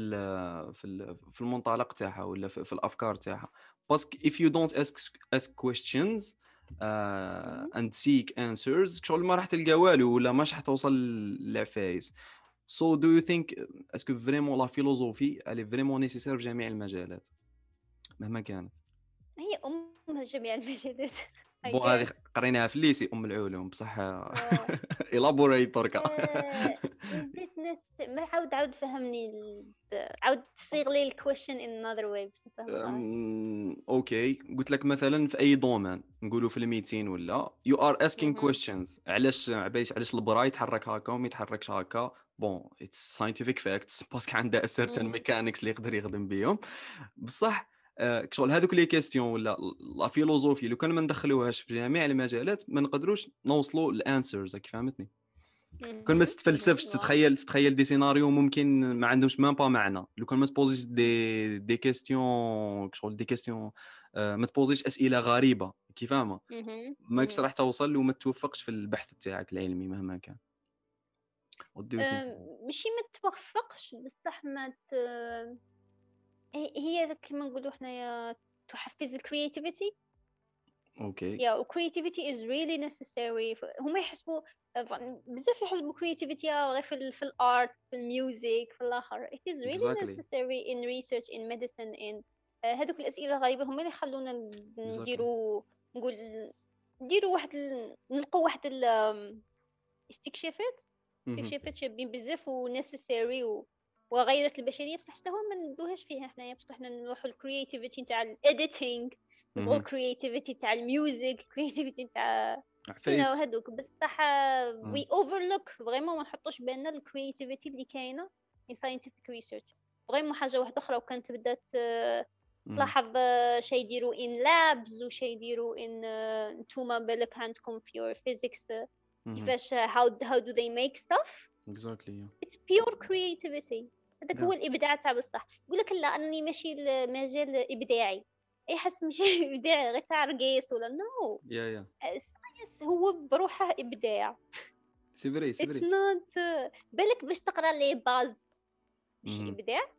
[SPEAKER 1] في في المنطلق تاعها ولا في, الأفكار تاعها. parce que if you don't ask ask questions uh, and seek answers شغل ما راح تلقى والو ولا ما راح توصل للعفايس so do you think est-ce que vraiment la philosophie elle est vraiment nécessaire في جميع المجالات مهما كانت
[SPEAKER 2] هي أم جميع المجالات.
[SPEAKER 1] bon هذه قريناها في ال lycée أم العلوم بصح إلابوريتور كا.
[SPEAKER 2] نسيت ناس ما عاود عاود فهمني عاود تصيغ لي ال question in another
[SPEAKER 1] way okay. قلت لك مثلا في أي domaine نقولوا في الميتين ولا you are asking questions علاش علاش علاش البرا يتحرك هكا وما يتحركش هكا؟ bon it's scientific facts parce que عنده certain mechanics اللي يقدر يخدم بهم بصح شغل هذوك les questions ولا la philosophie لو كان ما ندخلوهاش في جميع المجالات ما نقدروش نوصلوا ال answers كيف فهمتني كون ما تتفلسفش تتخيل تتخيل des scénarios ممكن ما عندهمش même pas معنى لو كان ما تبوزيش دي des questions شغل دي كيستيون ما تبوزيش اسئله غريبه كيف فاهمه ماكش راح توصل وما توفقش في البحث تاعك العلمي مهما كان
[SPEAKER 2] ماشي ما توفقش بصح ما ت... هي كما نقولوا حنايا تحفز ال
[SPEAKER 1] creativity
[SPEAKER 2] okay. yeah و creativity is really necessary هما يحسبوا بزاف يحسبوا creativity غير في في ال art في ال music في الآخر. It is really exactly. necessary in research in medicine in هذوك الأسئلة الغريبة هما اللي خلونا نديروا نقول نديروا واحد نلقوا واحد الاستكشافات استكشافات شابين بزاف و necessary وغيرت البشرية بصح حتى هو ما ندوهاش فيها حنايا. بصح حنا نروحوا الكرياتيفيتي تاع الايديتينغ نبغوا الكرياتيفيتي تاع الميوزك كرياتيفيتي تاع هذوك بصح we overlook vraiment ما نحطوش بالنا ال creativity اللي كاينة في scientific research vraiment حاجة واحدة أخرى. وكانت بدات تلاحظ شي يديروا in labs وشي يديروا ان نتوما بالك عندكم في your physics كيفاش how how do they make stuff?
[SPEAKER 1] Exactly yeah.
[SPEAKER 2] it's pure creativity. هذاك هو الإبداع تاع بصح. يقول لك لا اني ماشي المجال إبداعي. اي حس ماشي إبداعي غير تاع رقيس ولا؟ no
[SPEAKER 1] yeah yeah
[SPEAKER 2] ال science هو بروحه إبداع.
[SPEAKER 1] c'est vrai c'est
[SPEAKER 2] vrai not بالك باش تقرأ les bases. مش إبداع.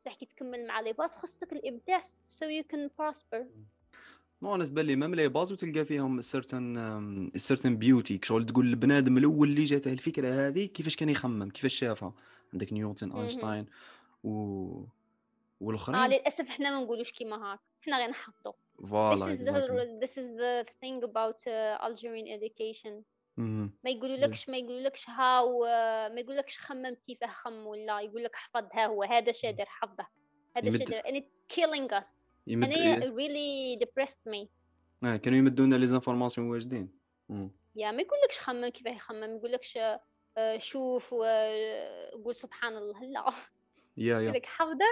[SPEAKER 2] بصح كي تكمل مع les bases خصك الإبداع so you can prosper.
[SPEAKER 1] no أنا بالي même les bases وتلقى فيهم certain certain beauty شغل تقول البنادم الأول اللي جاته الفكرة هذه كيفاش كان يخمم؟ كيفاش شافها؟ عندك نيوتن آينشتاين و والأخرين؟
[SPEAKER 2] آه للأسف إحنا ما نقولوش كيما هاك. إحنا غير نحفظوا
[SPEAKER 1] voilà
[SPEAKER 2] this is the, this is the thing about uh, Algerian education. ما يقولولكش ما يقولولكش هاو ما يقولولكش خمم كيفاه خم ولا يقول لك احفظ ها هو. هذا شادر حفظه. هذا شادر. And it's killing us. يمد... هي really depressed me.
[SPEAKER 1] آه كانوا يمدونا les informations واجدين.
[SPEAKER 2] yeah ما يقولكش خمم كيف يخمم؟ يقولكش آه، شوف وقول سبحان الله لا.
[SPEAKER 1] yeah yeah.
[SPEAKER 2] لك حفظه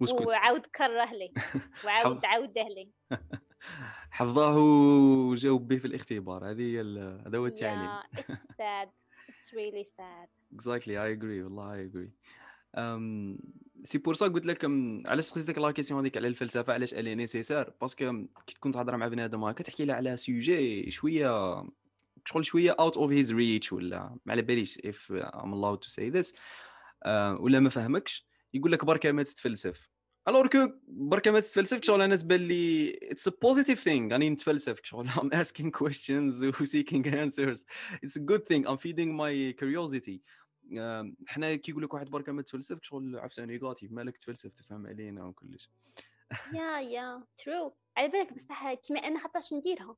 [SPEAKER 2] واسكت. وعاود كره لي وعاود عاوده لي
[SPEAKER 1] حفظاه وجاوب به في الاختبار. هذه هي هذا هو التعليم.
[SPEAKER 2] yeah it's sad. It's really sad.
[SPEAKER 1] Exactly. I agree. والله I agree. c'est pour ça قلت لك علاش سقسيتك la question هذيك على الفلسفة؟ علاش elle est nécessaire parce que كي تكون تهضر مع بنادم هكا تحكي له على sujet شوية شغل شوية out of his reach ولا ما على باليش if I'm allowed to say this ولا ما فهمكش يقول لك بركة ما تتفلسف. alors que بركة ما تتفلسف شغل أنا تبان لي it's a positive thing راني نتفلسف شغل I'm asking questions و seeking answers it's a good thing I'm feeding my curiosity حنا كي يقول لك واحد بركه ما تفلسف شغل عفسه négative مالك تفلسف تفهم علينا وكلش.
[SPEAKER 2] yeah yeah true على بالك بصح كيما أنا خاطرش نديرها.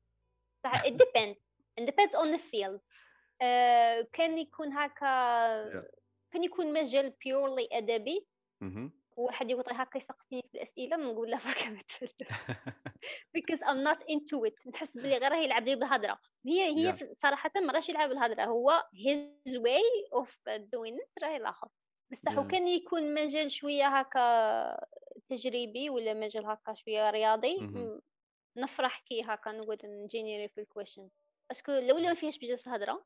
[SPEAKER 2] بصح it depends. It depends on the field. uh, كان يكون هكا. كان يكون مجال بيورلي أدبي. وواحد يقول هكا يسقسيني في الأسئلة نقول له برك ما because I'm not into it. نحس بلي غير يلعب لي بالهضره هي هي yeah. صراحة ما راهش يلعب بالهضره هو way of doing it راهي الآخر. بصح yeah. كان يكون مجال شوية هكا تجريبي ولا مجال هكا شوية رياضي. Mm-hmm. نفرح كي هكا نقول نجينيري في ال question parce que الاولى ما فيهاش بزاف الهضره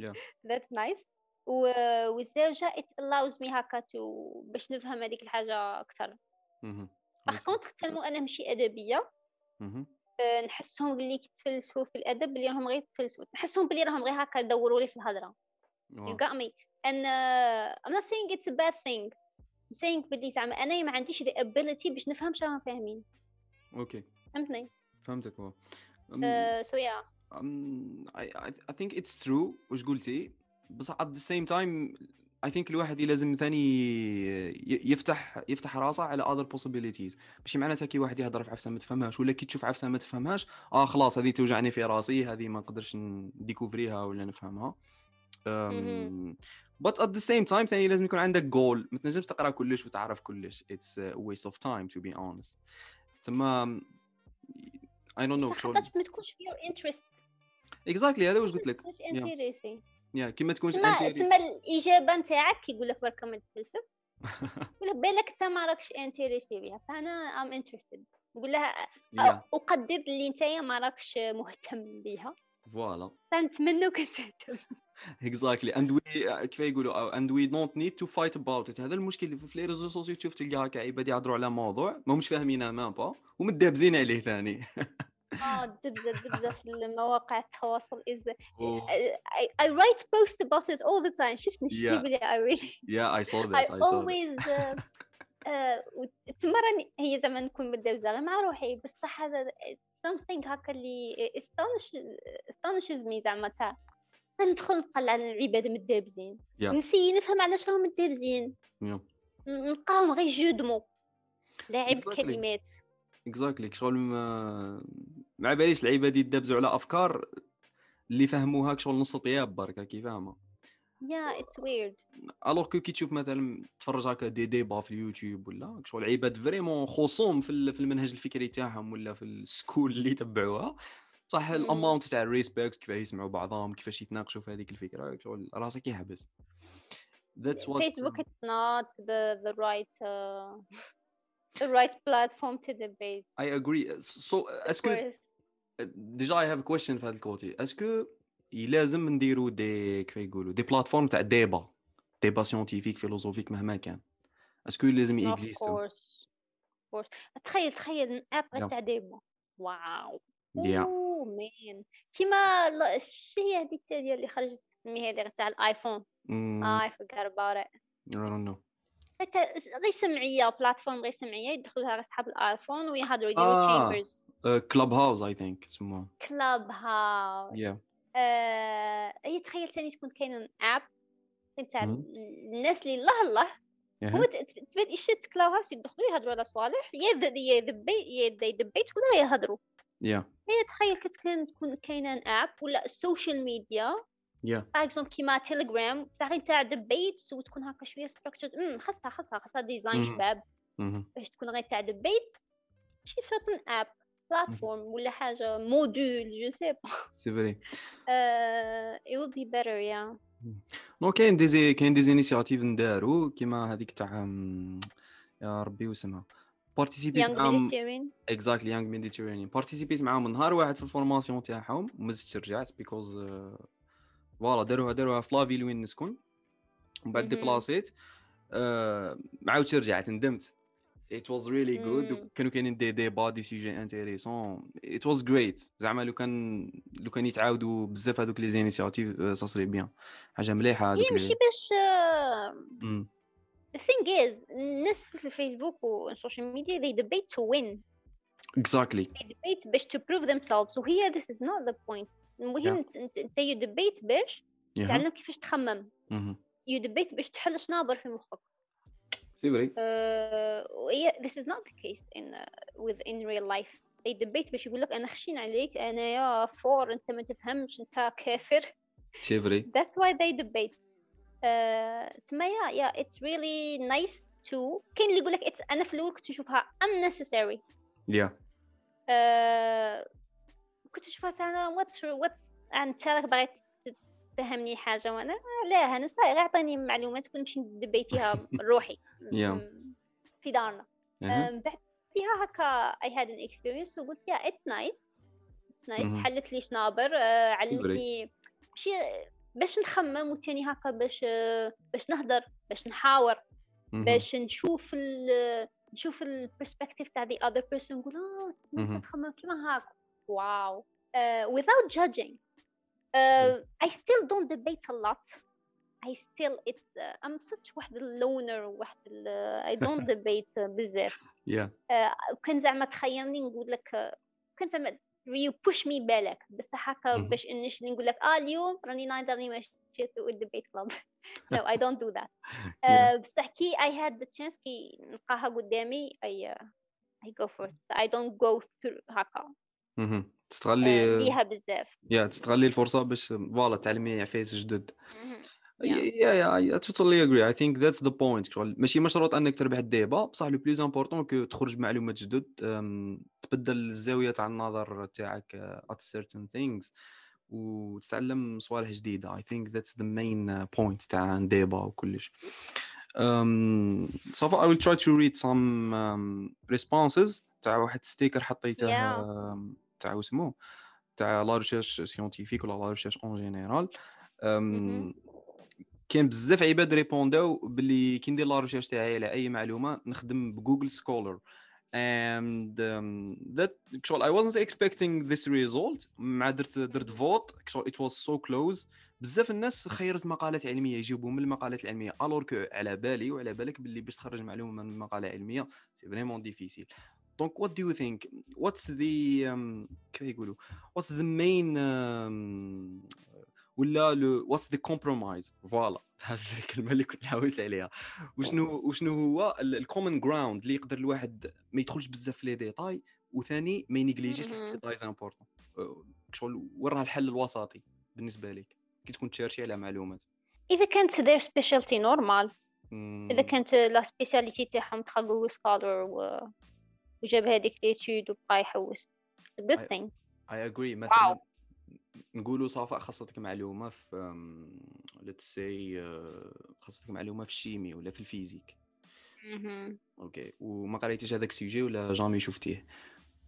[SPEAKER 1] yeah.
[SPEAKER 2] that's nice. والزوجه it allows me هكا تو باش نفهم هذيك الحاجة أكثر par contre tellement أنا ماشي أدبية. آه، نحسهم بلي كيتفلسفوا في الأدب بلي راهم غير يتفلسفوا. نحسهم بلي راهم غير هكا يدوروا لي في الهضرة. you got me. And uh, I'm not saying it's a bad thing. I'm saying بلي زعما أنا ما عنديش the ability باش نفهم شنو فاهمين.
[SPEAKER 1] okay.
[SPEAKER 2] فهمتني؟
[SPEAKER 1] فهمتك هو
[SPEAKER 2] so yeah.
[SPEAKER 1] um, I, I think it's true. واش قلتي؟ بس at the same time I think الواحد لازم ثاني يفتح يفتح راسه على other possibilities. ماشي معناتها كي واحد يهضر في عفسه ما تفهمهاش ولا كي تشوف عفسه ما تفهمهاش آه خلاص هذه توجعني في راسي هذه ما نقدرش نديكوفريها ولا نفهمها. but at the same time ثاني لازم يكون عندك جول ما تنجمش تقرأ كلش وتعرف كلش. It's a waste of time to be honest. تما I don't know
[SPEAKER 2] حتى ما تكونش في your interest.
[SPEAKER 1] Exactly هذا واش قلت لك.
[SPEAKER 2] yeah
[SPEAKER 1] كي ما تكونش
[SPEAKER 2] انت تما الإجابة نتاعك كيقول لك برك ما تفلسف ولا بالك أنت ما راكش intéressé بها فانا I'm interested نقول لها أقدر اللي انت ما راكش مهتم بها
[SPEAKER 1] voilà.
[SPEAKER 2] فنتمنوك تهتم.
[SPEAKER 1] exactly and we كيف يقولوا and we don't need to fight about it هذا المشكل في les réseaux sociaux تشوف تلقى هكا عباد يهضروا على موضوع ما همش فاهمينه ما با. ومدابزين عليه ثاني.
[SPEAKER 2] آه دبزة دبزة في المواقع التواصل is I, I write post about it all the time. شفتي yeah. بلي I really
[SPEAKER 1] yeah I saw that I,
[SPEAKER 2] I saw always uh, uh, تمرن هي زعما نكون مدبزه مع روحي بصح هذا something هكا اللي astonish astonishes me زعما تاع ندخل نطلع العباد مدابزين yeah. نسي نفهم علاش راهم مدابزين
[SPEAKER 1] yeah.
[SPEAKER 2] نلقاهم غير jeu de mots لاعب exactly. كلمات
[SPEAKER 1] exactly شغل ما ما باليش العباد يدبزوا على أفكار اللي فهموها شغل نص طياب برك كي فاهمة؟
[SPEAKER 2] yeah it's weird
[SPEAKER 1] alors que كي تشوف مثلا تفرج هكا دي ديبا في اليوتيوب ولا شغل عباد vraiment خصوم في, في المنهج الفكري تاعهم ولا في ال school اللي تبعوها صح ال amount تاع ال respect كيفاش يسمعوا بعضهم كيفاش يتناقشوا في هذيك الفكرة شغل راسك يحبس.
[SPEAKER 2] That's what Facebook it's not the the right uh, the right platform to debate.
[SPEAKER 1] I agree. So est-ce que déjà I have question في هذا ال côté est-ce que لازم نديروا des كيف يقولوا des plateformes تاع débat débat scientifique philosophique مهما كان est-ce que لازم يexistو
[SPEAKER 2] of course تخيل تخيل app تاع débat wow oh man كيما الشيء هذيك ديال اللي خرجت هذه تاع ال iPhone I forgot about it.
[SPEAKER 1] I don't know.
[SPEAKER 2] غير سمعية plateforme غير سمعية يدخلوها اصحاب ال iPhone ويهضروا يديروا
[SPEAKER 1] chambers Clubhouse I think سموها
[SPEAKER 2] Clubhouse
[SPEAKER 1] yeah
[SPEAKER 2] هي تخيل ثاني تكون كاين app تاع الناس اللي الله الله هو تبان يشت Clubhouse يدخلوا يهضروا على صوالح yeah yeah debate ولا يهضروا
[SPEAKER 1] yeah
[SPEAKER 2] هي تخيل كتكون تكون كاينة app ولا ال social
[SPEAKER 1] media
[SPEAKER 2] yeah par exemple كيما تيليجرام صافي تاع debate وتكون هكا شوية structure امم خاصها خاصها خاصها design شباب باش تكون غير تاع debate شي certain app platform ولا حاجة module je sais pas
[SPEAKER 1] c'est vrai
[SPEAKER 2] it will be better yeah.
[SPEAKER 1] no كاين des كاين des initiatives ندارو كيما هذيك تاع يا ربي واسمها
[SPEAKER 2] participit
[SPEAKER 1] معاهم exactly Young Mediterranean participit معاهم نهار واحد في ال formation تاعهم زدتش رجعت because voilà داروها داروها في la ville وين نسكن. ومن بعد. déplacit آه، ما عاودتش رجعت ندمت. It was really good.
[SPEAKER 2] مم.
[SPEAKER 1] كانوا كاينين des débats des sujets intéressants. It was great. زعما لو كان لو كان يتعاودوا بزاف هذوك les initiatives ça serait bien حاجة مليحة
[SPEAKER 2] هي
[SPEAKER 1] هذوك
[SPEAKER 2] ماشي باش آه، the thing is الناس في ال Facebook وال social media they debate to win.
[SPEAKER 1] Exactly.
[SPEAKER 2] They debate باش to prove themselves. وهي this is not the point. المهم انت you debate باش. تعلم كيفاش تخمم. you debate باش تحل شنابر في مخك
[SPEAKER 1] c'est vrai
[SPEAKER 2] آه، وهي this is not the case in uh, with in real life. They debate باش يقول لك أنا خشين عليك أنا يا فور أنت ما تفهمش أنت كافر.
[SPEAKER 1] c'est vrai
[SPEAKER 2] that's why they debate. آه، تما yeah yeah it's really nice to كاين اللي يقول لك it's أنا في الأول كنت نشوفها unnecessary.
[SPEAKER 1] yeah.
[SPEAKER 2] آه، نشوفها أنا what's what's أنت راك باغي تفهمني حاجة وأنا؟ لا أنا صاير اعطيني معلومات كنت نمشي نdebateيها روحي. في دارنا. من بعد فيها هكا I had an experience وقلت yeah nice. It's nice.
[SPEAKER 1] مهم.
[SPEAKER 2] حلت لي شنابر آه، علمتني ماشي باش نخمم وتاني هكا باش آه، باش نهضر باش نحاور. باش نشوف ال نشوف ال perspective تاع the other person. نقول آه تخمم كيما هاك. واو. uh, without judging uh, I still don't debate a lot I still it's uh, I'm such واحد اللونر واحد ال- I don't debate uh, بزاف
[SPEAKER 1] يا
[SPEAKER 2] uh, كان زعما تخيلني نقول لك uh, كان زعما you push me بالك بصح هكا
[SPEAKER 1] مهم.
[SPEAKER 2] باش انش نقول لك اه اليوم راني نايض راني ماشي الديبيت كلوب no I don't do that
[SPEAKER 1] Yeah.
[SPEAKER 2] uh, بصح كي I had the chance كي نلقاها قدامي I uh, I go for it I don't go through هكا
[SPEAKER 1] مهم. تستغلي
[SPEAKER 2] بيها بزاف.
[SPEAKER 1] yeah تستغلي الفرصة باش voilà تعلمي عفايس جدد. yeah yeah. totally agree. I think that's the point. شغل ماشي مشروط أنك تربح ال débat. بصح le plus important que تخرج بمعلومات جدد تبدل الزاوية تاع النظر تاعك at certain things وتتعلم صوالح جديدة. Think that's the main uh, point تاع débat وكلش um, so I will try to read some um, responses تاع واحد sticker حطيته
[SPEAKER 2] Yeah.
[SPEAKER 1] um, تاع اسمه تاع la recherche scientifique ولا la recherche en
[SPEAKER 2] général.
[SPEAKER 1] كاين بزاف عباد répondاو باللي كي ندير la recherche تاعي على أي معلومة نخدم ب Google Scholar and um, that شغل I wasn't expecting this result. مع درت درت vote شغل it was so close. بزاف الناس خيرت مقالات علمية يجيبوا من المقالات العلمية. alors que على بالي وعلى بالك باللي باش تخرج معلومة من مقالة علمية c'est vraiment difficile Donc do you think? What's the um, كيف يقولوا؟ The main um, ولا le what's the compromise voilà هذه الكلمة اللي كنت نحوس عليها. وشنو وشنو هو ال common ground اللي يقدر الواحد ما يدخلش بزاف في les détails وثاني ما ينيجليجيش
[SPEAKER 2] مهم.
[SPEAKER 1] details importants شغل وين راه الحل الوسطي بالنسبة لك كي تكون تشارشي على معلومات.
[SPEAKER 2] إذا كانت specialty normal.
[SPEAKER 1] مم،
[SPEAKER 2] إذا كانت la spécialité تاعهم دخل Google Scholar و... وجاب هذيك l'étude وبقى يحوس.
[SPEAKER 1] أي-
[SPEAKER 2] thing.
[SPEAKER 1] I agree مثلا نقولوا صفاء خاصتك معلومة في let's say خاصتك معلومة في ال chimie ولا في ال
[SPEAKER 2] physique.
[SPEAKER 1] Okay وما قريتيش هذاك ال sujet ولا jamais شفتيه.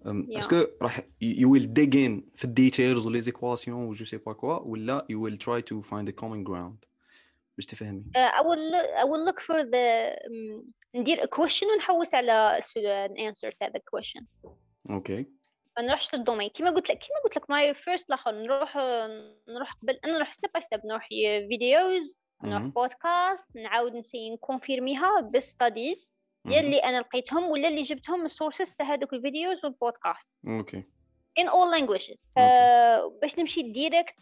[SPEAKER 1] اسكو راح يو ويل ديجين في الديتيلز ولي زيكواسيون وجو سي با كوا ولا you will try to find a common ground باش تفهمي.
[SPEAKER 2] Uh, I will look, I ندير question ونحوس على answer تاع the question.
[SPEAKER 1] Okay
[SPEAKER 2] ما نروحش لل domaine كيما قلت لك كيما قلت لك my first لاخر نروح نروح قبل أنا نروح step by step نروح videos نروح. بودكاست نعاود نسي نكونفيرميها بال studies
[SPEAKER 1] yeah.
[SPEAKER 2] اللي أنا لقيتهم ولا اللي جبتهم من ال sources تاع هذوك ال videos
[SPEAKER 1] وال podcast okay
[SPEAKER 2] in all languages. باش نمشي direct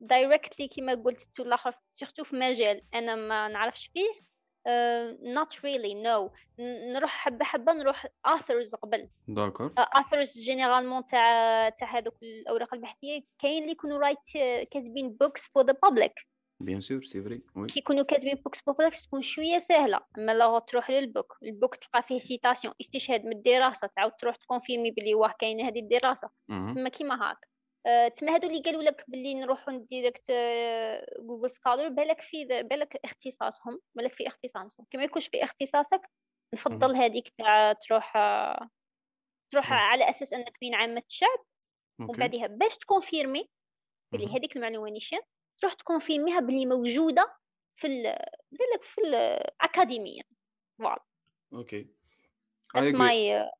[SPEAKER 2] directly كيما قلت تو الآخر surtout في مجال أنا ما نعرفش فيه آه، not really no. نروح حبه حبه نروح authors قبل.
[SPEAKER 1] D'accord
[SPEAKER 2] authors généralement تاع تاع هذوك الأوراق البحثية كاين اللي يكونوا right كاتبين books for the public.
[SPEAKER 1] Bien sûr c'est vrai oui
[SPEAKER 2] كي يكونوا كاتبين books popular تكون شوية سهلة. أما لو تروح لل book ال book تلقى فيه citation استشهاد من الدراسة تعاود تروح تكونفيرمي بلي واه كاينة هذه الدراسة.
[SPEAKER 1] مهم.
[SPEAKER 2] تما كيما هاك. تما هادو اللي قالوا لك باللي نروحوا direct Google Scholar بالك في بالك اختصاصهم بالك في اختصاصهم. كي ما يكونش في اختصاصك نفضل هذيك تاع تروح تروح على أساس أنك بين عامة الشعب. وبعدها باش تكونفيرمي بلي هذيك المعلومه نيشان تروح تكونفيرميها بلي موجودة في ال في الاكاديميه voilà.
[SPEAKER 1] Okay.
[SPEAKER 2] That's my uh,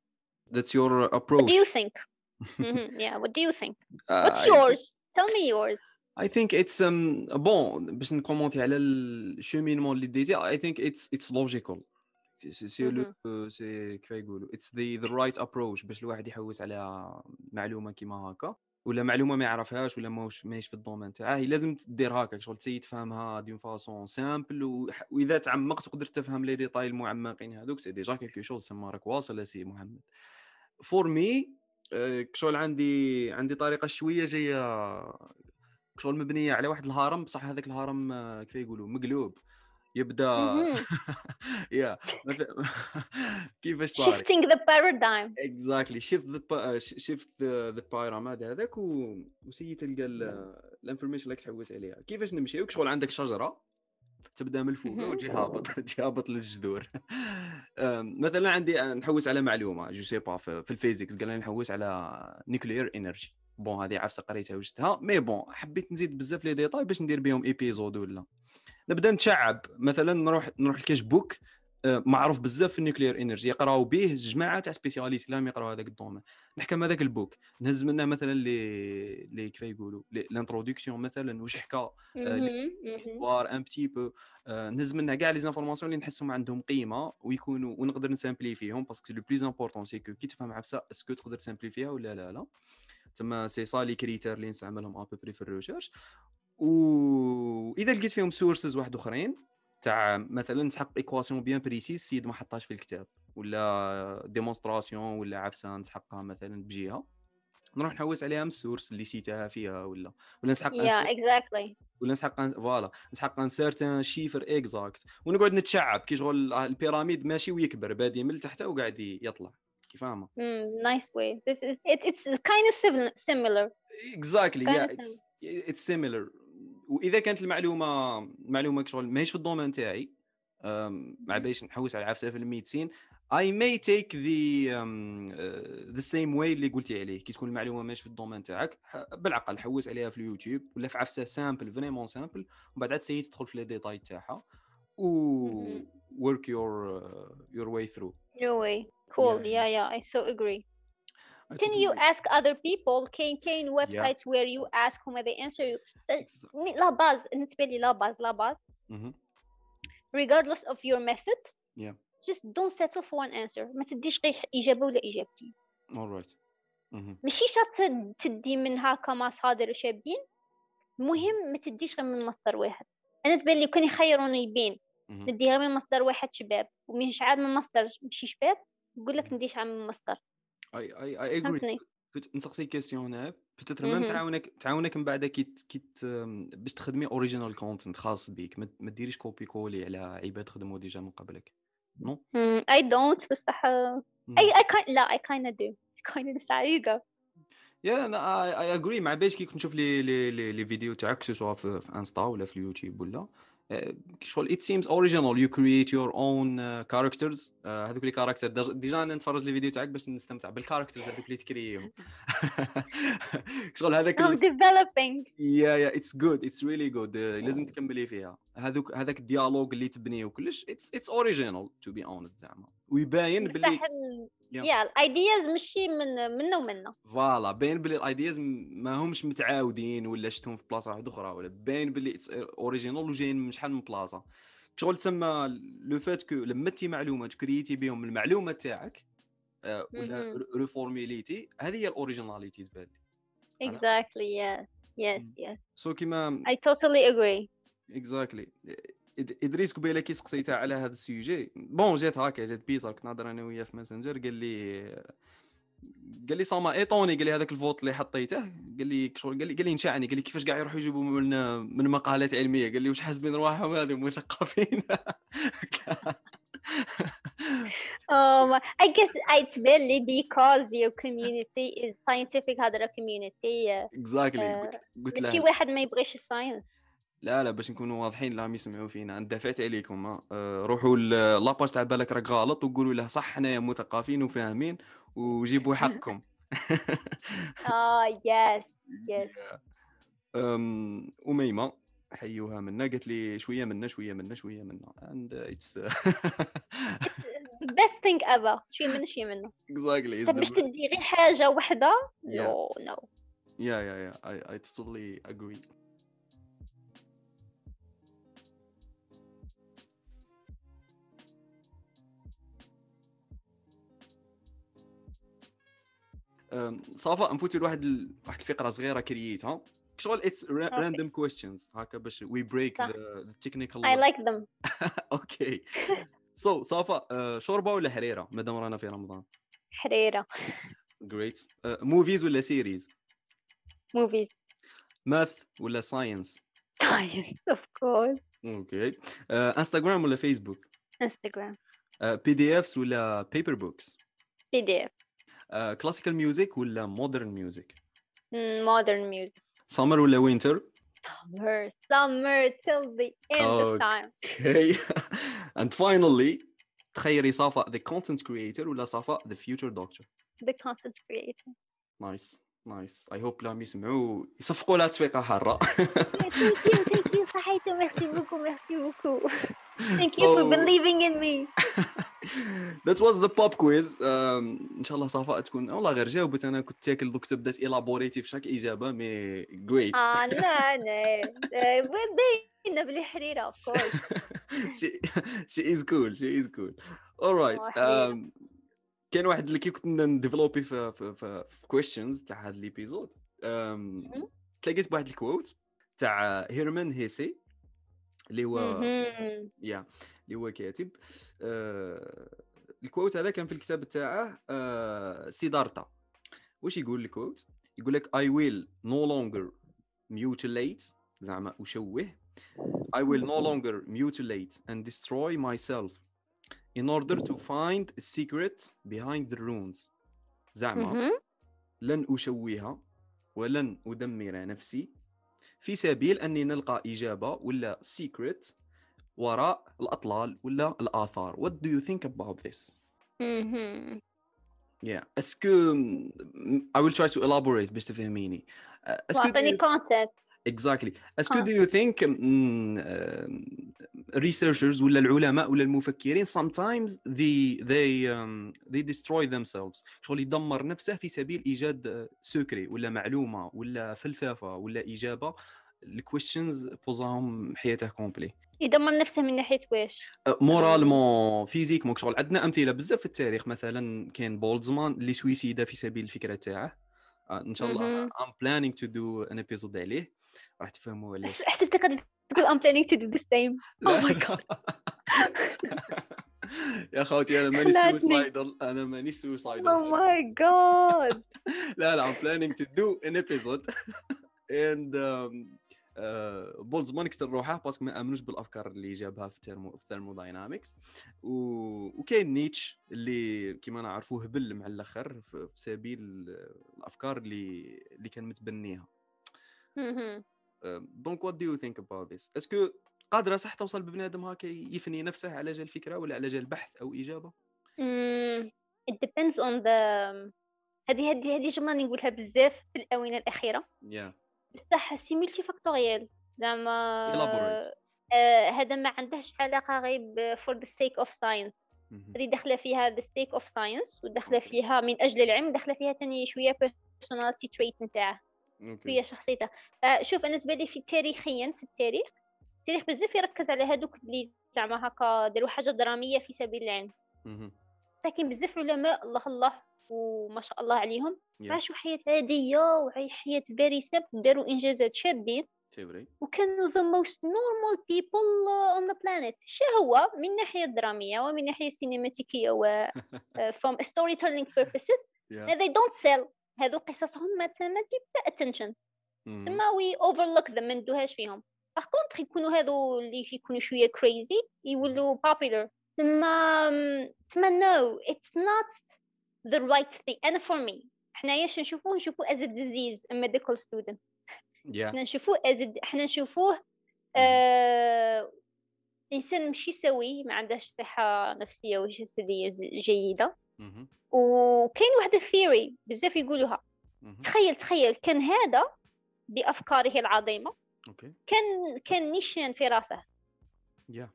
[SPEAKER 1] That's your approach.
[SPEAKER 2] What do you think? Mm-hmm. Yeah, what do you think? What's uh, yours? I, Tell me yours.
[SPEAKER 1] I think it's um bon باش نكومونتي على ال cheminement اللي ديتي I think it's it's logical c'est le c'est كيف يقولوا it's the the right approach باش الواحد يحوس على معلومة كيما هكا ولا معلومة ما يعرفهاش ولا ماهوش ماهيش في ال domaine تاعه لازم دير هكا شغل تسيي تفهمها d'une façon simple وإذا تعمقت تقدر تفهم les détails المعمقين هذوك c'est déjà quelque chose تما راك واصل سي محمد For me شغل عندي عندي طريقة شوية جاية شغل مبنية على واحد الهرم بصح هذاك الهرم كيف يقولوا؟ مقلوب. يبدأ يا كيفاش صار
[SPEAKER 2] the paradigm.
[SPEAKER 1] Exactly. Shift the shift the, the pyramid هذاك وسيي تلقى ال information اللي تحوس عليها. كيفاش نمشي؟ شغل عندك شجرة. تبدأ من الفوق وتجي هابط تجي هابط للجذور مثلا عندي نحوس على معلومة je sais pas في ال physics. قال نحوس على nuclear energy bon هذه عفسة قريتها وجدتها. Mais bon حبيت نزيد بزاف les détails باش ندير بهم épisode ولا. نبدأ نتشعب. مثلا نروح نروح لكاش book. آه، معروف بزاف في ال nuclear energy يقراو به جماعة تاع spécialistes لازم يقراو هذاك ال domaine. نحكم هذاك ال book نهز منه مثلا لي لي كيف يقولوا l'introduction مثلا واش حكى l'histoire un petit peu نهز منه كاع les informations اللي نحسهم عندهم قيمة ويكونوا ونقدر نسامبلي فيهم parce que le plus important c'est que كي تفهم عفسه est-ce que تقدر تسامبليفيها ولا لا لا؟ تما c'est ça les critères اللي نستعملهم à peu près في ال research واذا لقيت فيهم sources واحد أخرين تاع مثلا نسحق équation bien précise السيد ما حطاش في الكتاب ولا démonstration ولا عفسة نسحقها مثلا بجهه نروح نحوس عليها من ال source اللي سيتها فيها ولا ولا نسحق
[SPEAKER 2] yeah, exactly.
[SPEAKER 1] ولا نسحق voilà نسحق un certain chiffre exact ونقعد نتشعب كي شغل ال pyramide ماشي ويكبر بادي من تحت وقاعد يطلع. كي
[SPEAKER 2] فاهمة؟ Nice way it's kind of similar
[SPEAKER 1] exactly. Yeah it's it's similar. وإذا كانت المعلومة معلومة شغل ماهيش في ال domaine تاعي مع باش نحوس على عفسة في ال médecine I may take the the same way اللي قلتي عليه. كي تكون المعلومة ماهيش في ال domaine تاعك بالعقل حوس عليها في اليوتيوب ولا في عفسة simple vraiment simple ومن بعد تسيي تدخل في les détails تاعها و work your uh, your way through.
[SPEAKER 2] Your way. Cool. yeah yeah, yeah. I so agree. Can you ask other people? كاين كاين website where you ask whom they answer you? la base بالنسبة لي la base la base regardless of your method
[SPEAKER 1] yeah.
[SPEAKER 2] just don't settle for one answer. ما تديش غير اجابه ولا اجابتين
[SPEAKER 1] alright
[SPEAKER 2] ماشي شرط تدي من هكا مصادر شابين المهم ما تديش غير من مصدر واحد أنا تبان لي كان يخيروني بين ندي غير من مصدر واحد شباب ومن شعاب من مصدر ماشي شباب نقول لك نديش من مصدر
[SPEAKER 1] I I I agree نسقسي question هنا. Peut-être même تعاونك تعاونك من بعد كي كي باش تخدمي original content خاص بيك. ما ديريش copier-coller على عباد خدموا déjà من قبلك. نو
[SPEAKER 2] اي دونت بصح I I لا I kind do kind سعيده
[SPEAKER 1] yeah أنا I agree مع باش كي كنت نشوف لي لي لي فيديو تاعك سواء في انستا ولا في اليوتيوب ولا. شغل it seems original you create your own characters هذوك les caractères déjà أنا نتفرج les vidéos تاعك باش نستمتع بال characters هذوك اللي تكريهم. شغل هذاك
[SPEAKER 2] ديفلوبينغ
[SPEAKER 1] يا يا اتس جود اتس ريلي جود لازم تكملي فيها. هذوك هذاك ال dialogue اللي تبنيه وكلش it's it's original to be honest زعما. ويباين
[SPEAKER 2] باللي يا الايدياز ماشي من منا ومنا
[SPEAKER 1] voilà باين بلي ال ideas ما همش متعاودين ولا شفتهم في بلاصة واحدة أخرى ولا باين بلي original وجايين من شحال من بلاصة. شغل تسمى le fait que لما تي معلومة تكريتي بهم المعلومة تاعك آه، ولا ريفورميليتي هذه هي ال originality تبان
[SPEAKER 2] exactly yes yes yes.
[SPEAKER 1] so كيما
[SPEAKER 2] I totally agree.
[SPEAKER 1] Exactly. إدريس قبيلة كي سقسيتها على هذا ال sujet bon جات هكا جات bizarre كنت نهضر أنا وياه في ماسنجر قال لي قال لي ça m'a étonné قال لي هذاك ال vote اللي حطيته. قال لي شغل قال لي قال لي نشعني قال لي كيفاش كاع يروحوا يجيبوا من من مقالات علمية؟ قال لي واش حاسبين رواحهم هذو مثقفين.
[SPEAKER 2] Um, I guess it's barely because your community is scientific هذا community
[SPEAKER 1] exactly. uh,
[SPEAKER 2] قلت لها. شي واحد ما يبغيش ال science.
[SPEAKER 1] لا لا باش نكونوا واضحين لا يسمعوا فينا. دافعت عليكم أه. روحوا la page تاع بالك راك غلط وقولوا له صح حنايا مثقفين وفاهمين وجيبوا حقكم.
[SPEAKER 2] آه يس يس
[SPEAKER 1] أميمة حيوها منا قالت لي شوية منا شوية منا شوية منا. And it's
[SPEAKER 2] best thing ever. شوية منا شوية منا.
[SPEAKER 1] Exactly
[SPEAKER 2] باش تدي غير حاجة واحدة no no.
[SPEAKER 1] yeah yeah yeah I I totally agree. صفاء نفوتوا لواحد واحد الفقرة صغيرة كرييتها. شغل it's random questions هكا باش we break the technical
[SPEAKER 2] I like them
[SPEAKER 1] okay so صفاء شوربة ولا حريرة؟ مادام رانا في رمضان.
[SPEAKER 2] حريرة.
[SPEAKER 1] جريت موفيز ولا سيريز
[SPEAKER 2] موفيز
[SPEAKER 1] ماث ولا ساينس
[SPEAKER 2] ساينس اوف كورس
[SPEAKER 1] أوكي انستغرام ولا فيسبوك
[SPEAKER 2] انستغرام
[SPEAKER 1] بي دي افس ولا بيبر بوكس
[SPEAKER 2] بي دي اف
[SPEAKER 1] كلاسيكال ميوزك ولا مودرن ميوزك
[SPEAKER 2] مودرن ميوزك
[SPEAKER 1] سمر ولا وينتر
[SPEAKER 2] summer summer till the end okay. of time
[SPEAKER 1] okay and finally تخيري صافا the content creator ولا صافا the future doctor
[SPEAKER 2] the content creator
[SPEAKER 1] nice nice I hope لهم يسمعوا يصفقوا لها تصفيقه حاره
[SPEAKER 2] thank you thank you صحيتو merci beaucoup merci beaucoup thank you for believing in me
[SPEAKER 1] that was the pop quiz. إن شاء الله صفاء تكون والله غير جاوبت أنا كنت تاكل دوك تبدأت إلابوريتي في chaque إجابة mais great
[SPEAKER 2] آه لا لا باينه بلي حريره اوف كورس
[SPEAKER 1] شي از كول شي از كول اورايت كان واحد اللي كي كنت نديفلوبي في في في questions تاع هذا l'épisode تلاقيت بواحد الكوت تاع هيرمان هيسي اللي هو يا اللي هو كاتب آه الكوت هذا كان في الكتاب تاعه آه سيدارتا. واش يقول الكوت؟ يقول لك I will no longer mutilate زعما أشوه. I will no longer mutilate and destroy myself in order to find a secret behind the runes. زعما لن أشوه ولن أدمر نفسي في سبيل أني نلقى إجابة ولا secret وراء الأطلال ولا الآثار what do you think about this
[SPEAKER 2] mm-hmm.
[SPEAKER 1] yeah est-ce que I will try to elaborate باش تفهميني
[SPEAKER 2] est-ce que واعطيني context
[SPEAKER 1] exactly est-ce que do you think um, uh, researchers ولا العلماء ولا المفكرين sometimes they they um, they destroy themselves شغل يدمر نفسه في سبيل ايجاد secret ولا معلومه ولا فلسفه ولا اجابه ال questions بوزاهم حياته complet
[SPEAKER 2] يدمر نفسه من ناحية واش؟
[SPEAKER 1] moralement physique شغل. عندنا أمثلة بزاف في التاريخ. مثلا كاين بولتزمان اللي سويسيدا في سبيل الفكرة تاعه. إن شاء الله. I'm planning to do an episode عليه. راح تفهموا
[SPEAKER 2] علاش. حسبتك تقول I'm planning to do the same oh my God
[SPEAKER 1] يا خوتي أنا ماني suicidal أنا ماني سويسايدل
[SPEAKER 2] أو ماي جاد
[SPEAKER 1] لا لا I'm planning to do an episode and بولتزمان قتل روحه parce que ما آمنوش بالأفكار اللي جابها في ال thermo في ال thermodynamics و... وكاين نيتش اللي كيما نعرفوه هبل مع الأخر في سبيل الأفكار اللي اللي كان متبنيها. donc what do you think about this est-ce que قادره صح توصل ببنادم هكا يفني نفسه على جال فكرة ولا على جال بحث أو إجابة؟
[SPEAKER 2] it depends on the هذه هذه هذه جملة نقولها بزاف في الآونة الأخيرة.
[SPEAKER 1] Yeah.
[SPEAKER 2] بصح c'est multifactoriel زعما آه هذا ما عندهش علاقة غير for the sake of science اللي داخلة فيها the sake of science وداخلة فيها من أجل العلم داخلة فيها ثاني شوية personality trait نتاعه شوية شخصيته. شوف أنا تبالي في تاريخيا في التاريخ التاريخ بزاف يركز على هذوك اللي زعما هكا داروا حاجة درامية في سبيل العلم. لكن بزاف علماء الله الله وما شاء الله عليهم. yeah. عاشوا حياة عادية وحياة سيمبل داروا إنجازات شابين. وكانوا the most normal people on the planet. شو هو؟ من ناحية درامية ومن ناحية سينماتيكية و from storytelling purposes. yeah. they don't sell. هذو قصصهم ما تجيب attention. ثم we overlook them ما ندوهاش فيهم. باغ كونتخ يكونوا هذو اللي يكونوا شوية crazy يولوا popular. ثم ثم no it's not the right thing. أنا for me. حنايا شنو نشوفوه نشوفوه as a disease a medical student.
[SPEAKER 1] Yeah.
[SPEAKER 2] حنا نشوفوه as a... حنا نشوفوه آه إنسان ماشي سوي ما عندهش صحة نفسية وجسديه جيدة. وكاين واحد الثيوري بزاف يقولوها. تخيل تخيل كان هذا بأفكاره
[SPEAKER 1] العظيمة.
[SPEAKER 2] كان كان نيشان في راسه.
[SPEAKER 1] Yeah.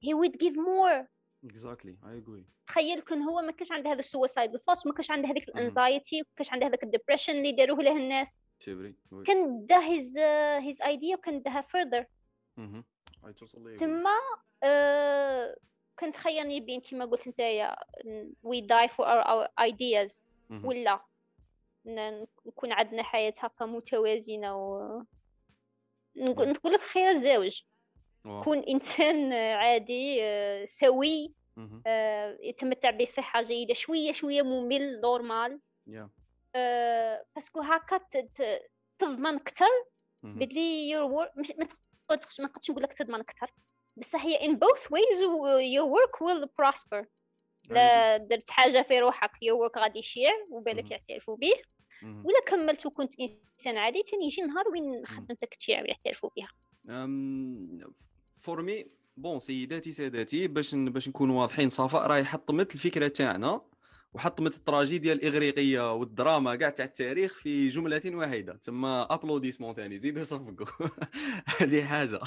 [SPEAKER 2] He would give more
[SPEAKER 1] exactly I agree.
[SPEAKER 2] تخيل كان هو ما كانش عنده هذا ال suicide thoughts ما كانش عنده هذيك ال anxiety ما كانش عنده هذاك ال depression اللي داروه له الناس. كان دا his his idea وكان داها further تما آه كنت تخيلني بين كما قلت نتايا we die for our ideas ولا نكون عندنا حياة هكا متوازنة و نقول لك خير الزوج كون إنسان عادي آه، سوي آه، يتمتع بصحة جيدة شوية شوية ممل normal آه، parce que هكا تضمن أكثر بلي your work ما نقدرش نقول لك تضمن أكثر. بصح هي in both ways your work will prosper. لا درت حاجة في روحك your work غادي يشيع وبالك يعترفوا به ولا كملت وكنت إنسان عادي تاني يجي نهار وين خدمتك تشيع ويعترفوا بها
[SPEAKER 1] for me bon سيداتي ساداتي باش باش نكونوا واضحين صفاء راهي حطمت الفكرة تاعنا وحطمت التراجيديا الإغريقية والدراما كاع تاع التاريخ في جملة واحدة تما applaudissements ثاني زيدوا صفقوا هذه حاجة.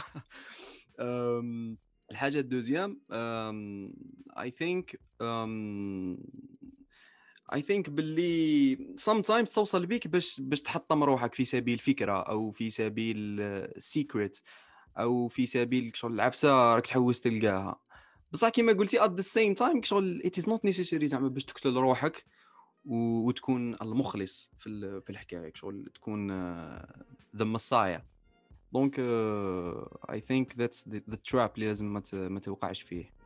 [SPEAKER 1] الحاجة ال deuxième I think I think باللي sometimes توصل بيك باش باش تحطم روحك في سبيل فكرة أو في سبيل secret أو في سبيل شغل العفسة راك تحوس تلقاها. بصح كيما قلتي at the same time شغل it is not necessary زعما باش تقتل روحك وتكون المخلص في في الحكاية. شغل تكون the Messiah donc I think that's the trap اللي لازم ما توقعش فيه.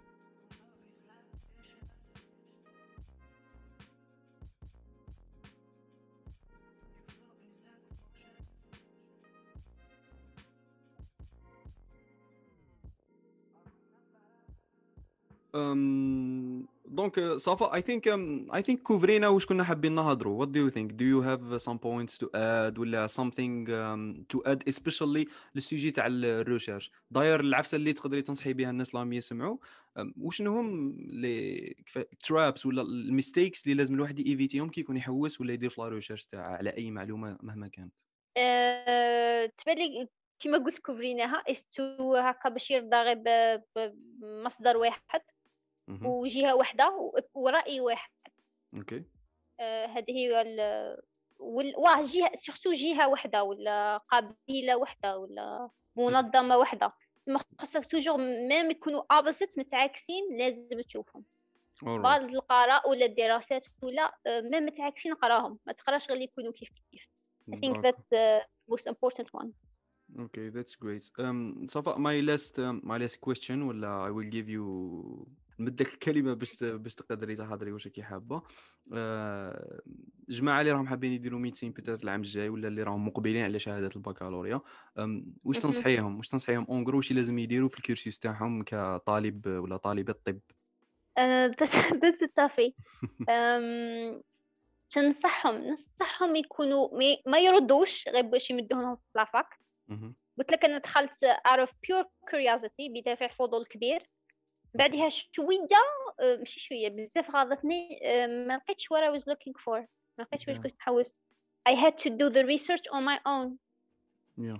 [SPEAKER 1] donc صافا I think I think كوفرينا واش كنا حابين نهضروا؟ what do you think do you have some points to add ولا something to add especially لل sujet تاع ال recherche داير العفسة اللي تقدري تنصحي بها الناس اللي يسمعوا وشنو هم les traps ولا ال mistakes اللي لازم الواحد ايفيتيهم كي يكون يحوس ولا يدير في la recherche تاع على أي معلومة مهما كانت؟
[SPEAKER 2] أه... تبان لي كما قلت كوفريناها surtout هكا باش يرضى غير بمصدر واحد. وجهة واحدة ورأي واحد.
[SPEAKER 1] okay.
[SPEAKER 2] آه هذه هي ال... واه جهة surtout جهة واحدة ولا قبيلة واحدة ولا منظمة واحدة. ما خصك toujours même يكونوا opposite متعاكسين لازم تشوفهم. بعض القراء ولا الدراسات ولا même متعاكسين قراهم. ما تقراش غير اللي يكونوا كيف كيف. I think that's the most important one.
[SPEAKER 1] Okay, that's great. Um, Safa, my last um, my last question ولا I will give you نمدك الكلمة باش باش تقدري تهضري واش كي حابه آه، جماعة اللي راهم حابين يديروا médecine peut-être العام الجاي ولا اللي راهم مقبلين على شهاده البكالوريا واش تنصحيهم؟ واش تنصحيهم؟ en gros واش لازم يديروا في ال cursus تاعهم كطالب ولا طالبة طب؟
[SPEAKER 2] that's tough تنصحهم ننصحهم يكونوا ما يردوش غير باش يمدوهم في la fac. قلت لك أنا دخلت out of pure curiosity بدافع فضول كبير. بعدها شوية آه، ماشي شوية بزاف غاضتني آه، ما لقيتش what I was looking for ما لقيتش واش كنت نحوس I had to do the research on my own.
[SPEAKER 1] Yeah.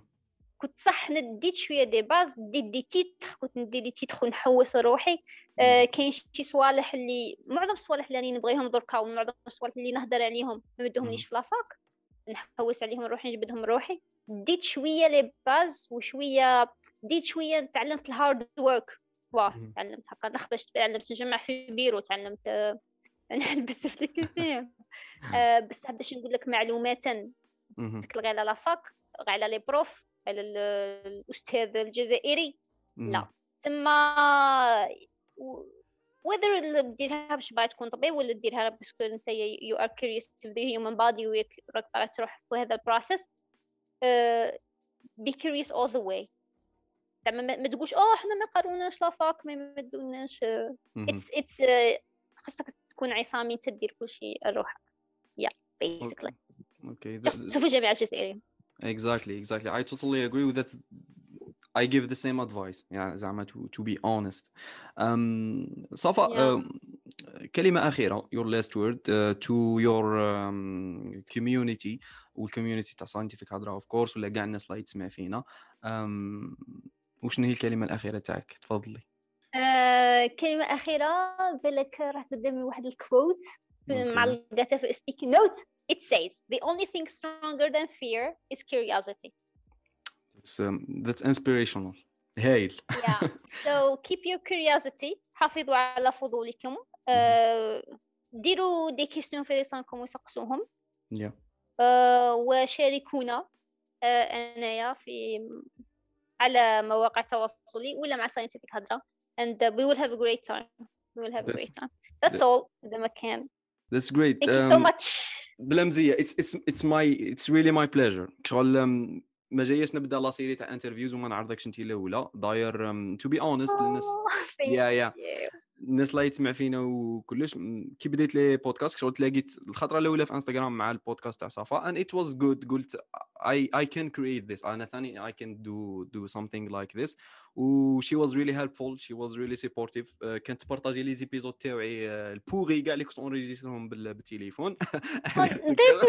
[SPEAKER 2] كنت صح نديت شوية des bases ديت des titres كنت ندي des titres ونحوس روحي. آه كاين شي صوالح اللي معظم الصوالح اللي راني نبغيهم دركا ومعظم الصوالح اللي نهضر عليهم ما بدهمنيش في la fac نحوس عليهم روحي نجبدهم روحي. ديت شوية les bases وشوية ديت شوية تعلمت ال hard work واه تعلمت هكا. نخبش تعلمت نجمع في بيرو تعلمت نلبس في ال costume آه، بس باش نقول لك معلومات تكل غير على la fac على les profs على الأستاذ الجزائري. لا. تما whether ديرها باش باغي تكون طبيب ولا ديرها parce que أنت you are curious في the human body وراك باغي تروح في هذا ال process be curious all the way زعما ما تقولش آه حنا ما قاروناش la fac ما مدوناش it's it's خاصك تكون عصامي تدير كلشي لروحك. yeah basically
[SPEAKER 1] okay.
[SPEAKER 2] شوفوا جميع الجزائريين.
[SPEAKER 1] Exactly exactly. I totally agree with that. I give the same advice. يعني زعما to, to be honest. Um, صفا yeah. uh, كلمة أخيرة your last word uh, to your um, community. وال community تاع scientific هضرة of course ولا كاع الناس اللي تسمع فينا. Um, وشنو هي الكلمة الأخيرة تاعك؟ تفضلي.
[SPEAKER 2] آه، كلمة أخيرة بالك راح قدامي واحد ال quote معلقتها في sticky note it says the only thing stronger than fear is curiosity.
[SPEAKER 1] That's um, that's inspirational. هايل.
[SPEAKER 2] Yeah. So keep your curiosity. حافظوا على فضولكم. uh, ديروا دي كيستيون في لسانكم وسقسوهم.
[SPEAKER 1] Yeah.
[SPEAKER 2] uh, وشاركونا uh, أنايا في على مواقع التواصل ولا مع ساينتفك هضره and uh, we will have a great time we will have that's, a great time that's all the مكان
[SPEAKER 1] that's great
[SPEAKER 2] thank um, you so um, much
[SPEAKER 1] بلا مزيه it's it's it's my it's really my pleasure شغل um, ما جاياش نبدا la série تاع interviews وما نعرضكش انت الاولى داير to be honest للناس يا يا الناس اللي يتسمع فينا وكلش. كي بديت les podcasts شغل تلاقيت الخطرة الأولى في انستغرام مع البودكاست تاع صفا and it was good. قلت I I can create this. أنا ثاني I can do do something like this. و she was really helpful. She was really supportive. uh, كانت تبارطاجي les épisodes تاعي البوغي كاع اللي كنت اونريجيسترهم بالتليفون.
[SPEAKER 2] They're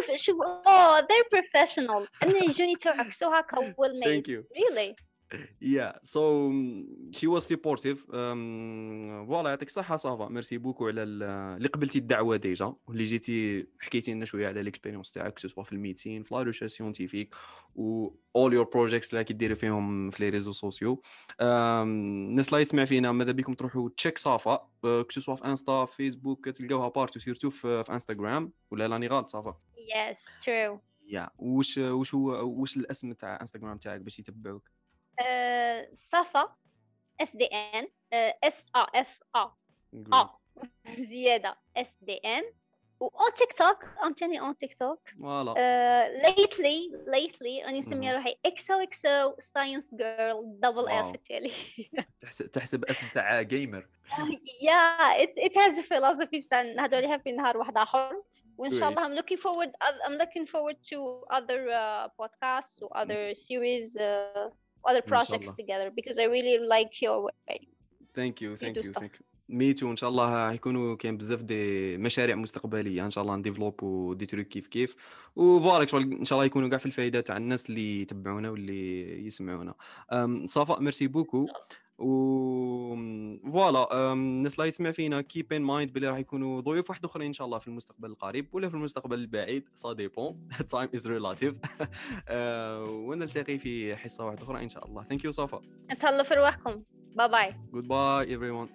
[SPEAKER 2] oh they're professional. أنا يجوني تعكسوا هكا well made
[SPEAKER 1] thank you.
[SPEAKER 2] really?
[SPEAKER 1] Yeah so she was supportive. voilà يعطيك الصحة صافا. merci beaucoup على اللي قبلتي الدعوة déjà واللي جيتي حكيتي لنا شوية على l'expérience تاعك soit في ال médecine في la recherche scientifique و all your projects اللي كديري فيهم في les réseaux sociaux الناس اللي يسمع فينا ماذا بكم تروحوا check صافا. que ce soit في انستا في فيسبوك تلقاوها partout surtout في, في انستغرام ولا راني غلط صافا؟
[SPEAKER 2] يس ترو
[SPEAKER 1] يا وش وش هو وش الاسم تاع انستغرام تاعك باش يتبعوك؟
[SPEAKER 2] صفا اس دي ان اس ا اف ا ا زيادة. اس دي ان اون تيك توك ام تاني اون تيك توك
[SPEAKER 1] فوالا
[SPEAKER 2] ليتلي ليتلي راني مسميه روحي اكسو اكسو ساينس جيرل دبل اف التالي
[SPEAKER 1] تحسب اسم تاع جيمر
[SPEAKER 2] يا it has philosophy بصح نهضروا عليها في نهار واحد آخر. وإن شاء الله I'm looking forward I'm looking forward to other uh, podcasts or other series uh, other projects together because I really like your way.
[SPEAKER 1] Thank you, thank you, thank you. me too إن شاء الله حيكونوا كاين بزاف des مشاريع مستقبلية. إن شاء الله نديفلوبو des trucs كيف كيف. و voilà إن شاء الله يكونوا كاع في الفائده تاع الناس اللي يتبعونا واللي يسمعونا. صفاء merci beaucoup و voilà الناس اللي يسمع فينا keep in mind بلي راح يكونوا ضيوف واحد أخرين إن شاء الله في المستقبل القريب ولا في المستقبل البعيد ça dépend time is relative ونلتقي في حصة واحدة أخرى إن شاء الله. thank you صفا
[SPEAKER 2] تهلاو في رواحكم. bye
[SPEAKER 1] bye goodbye every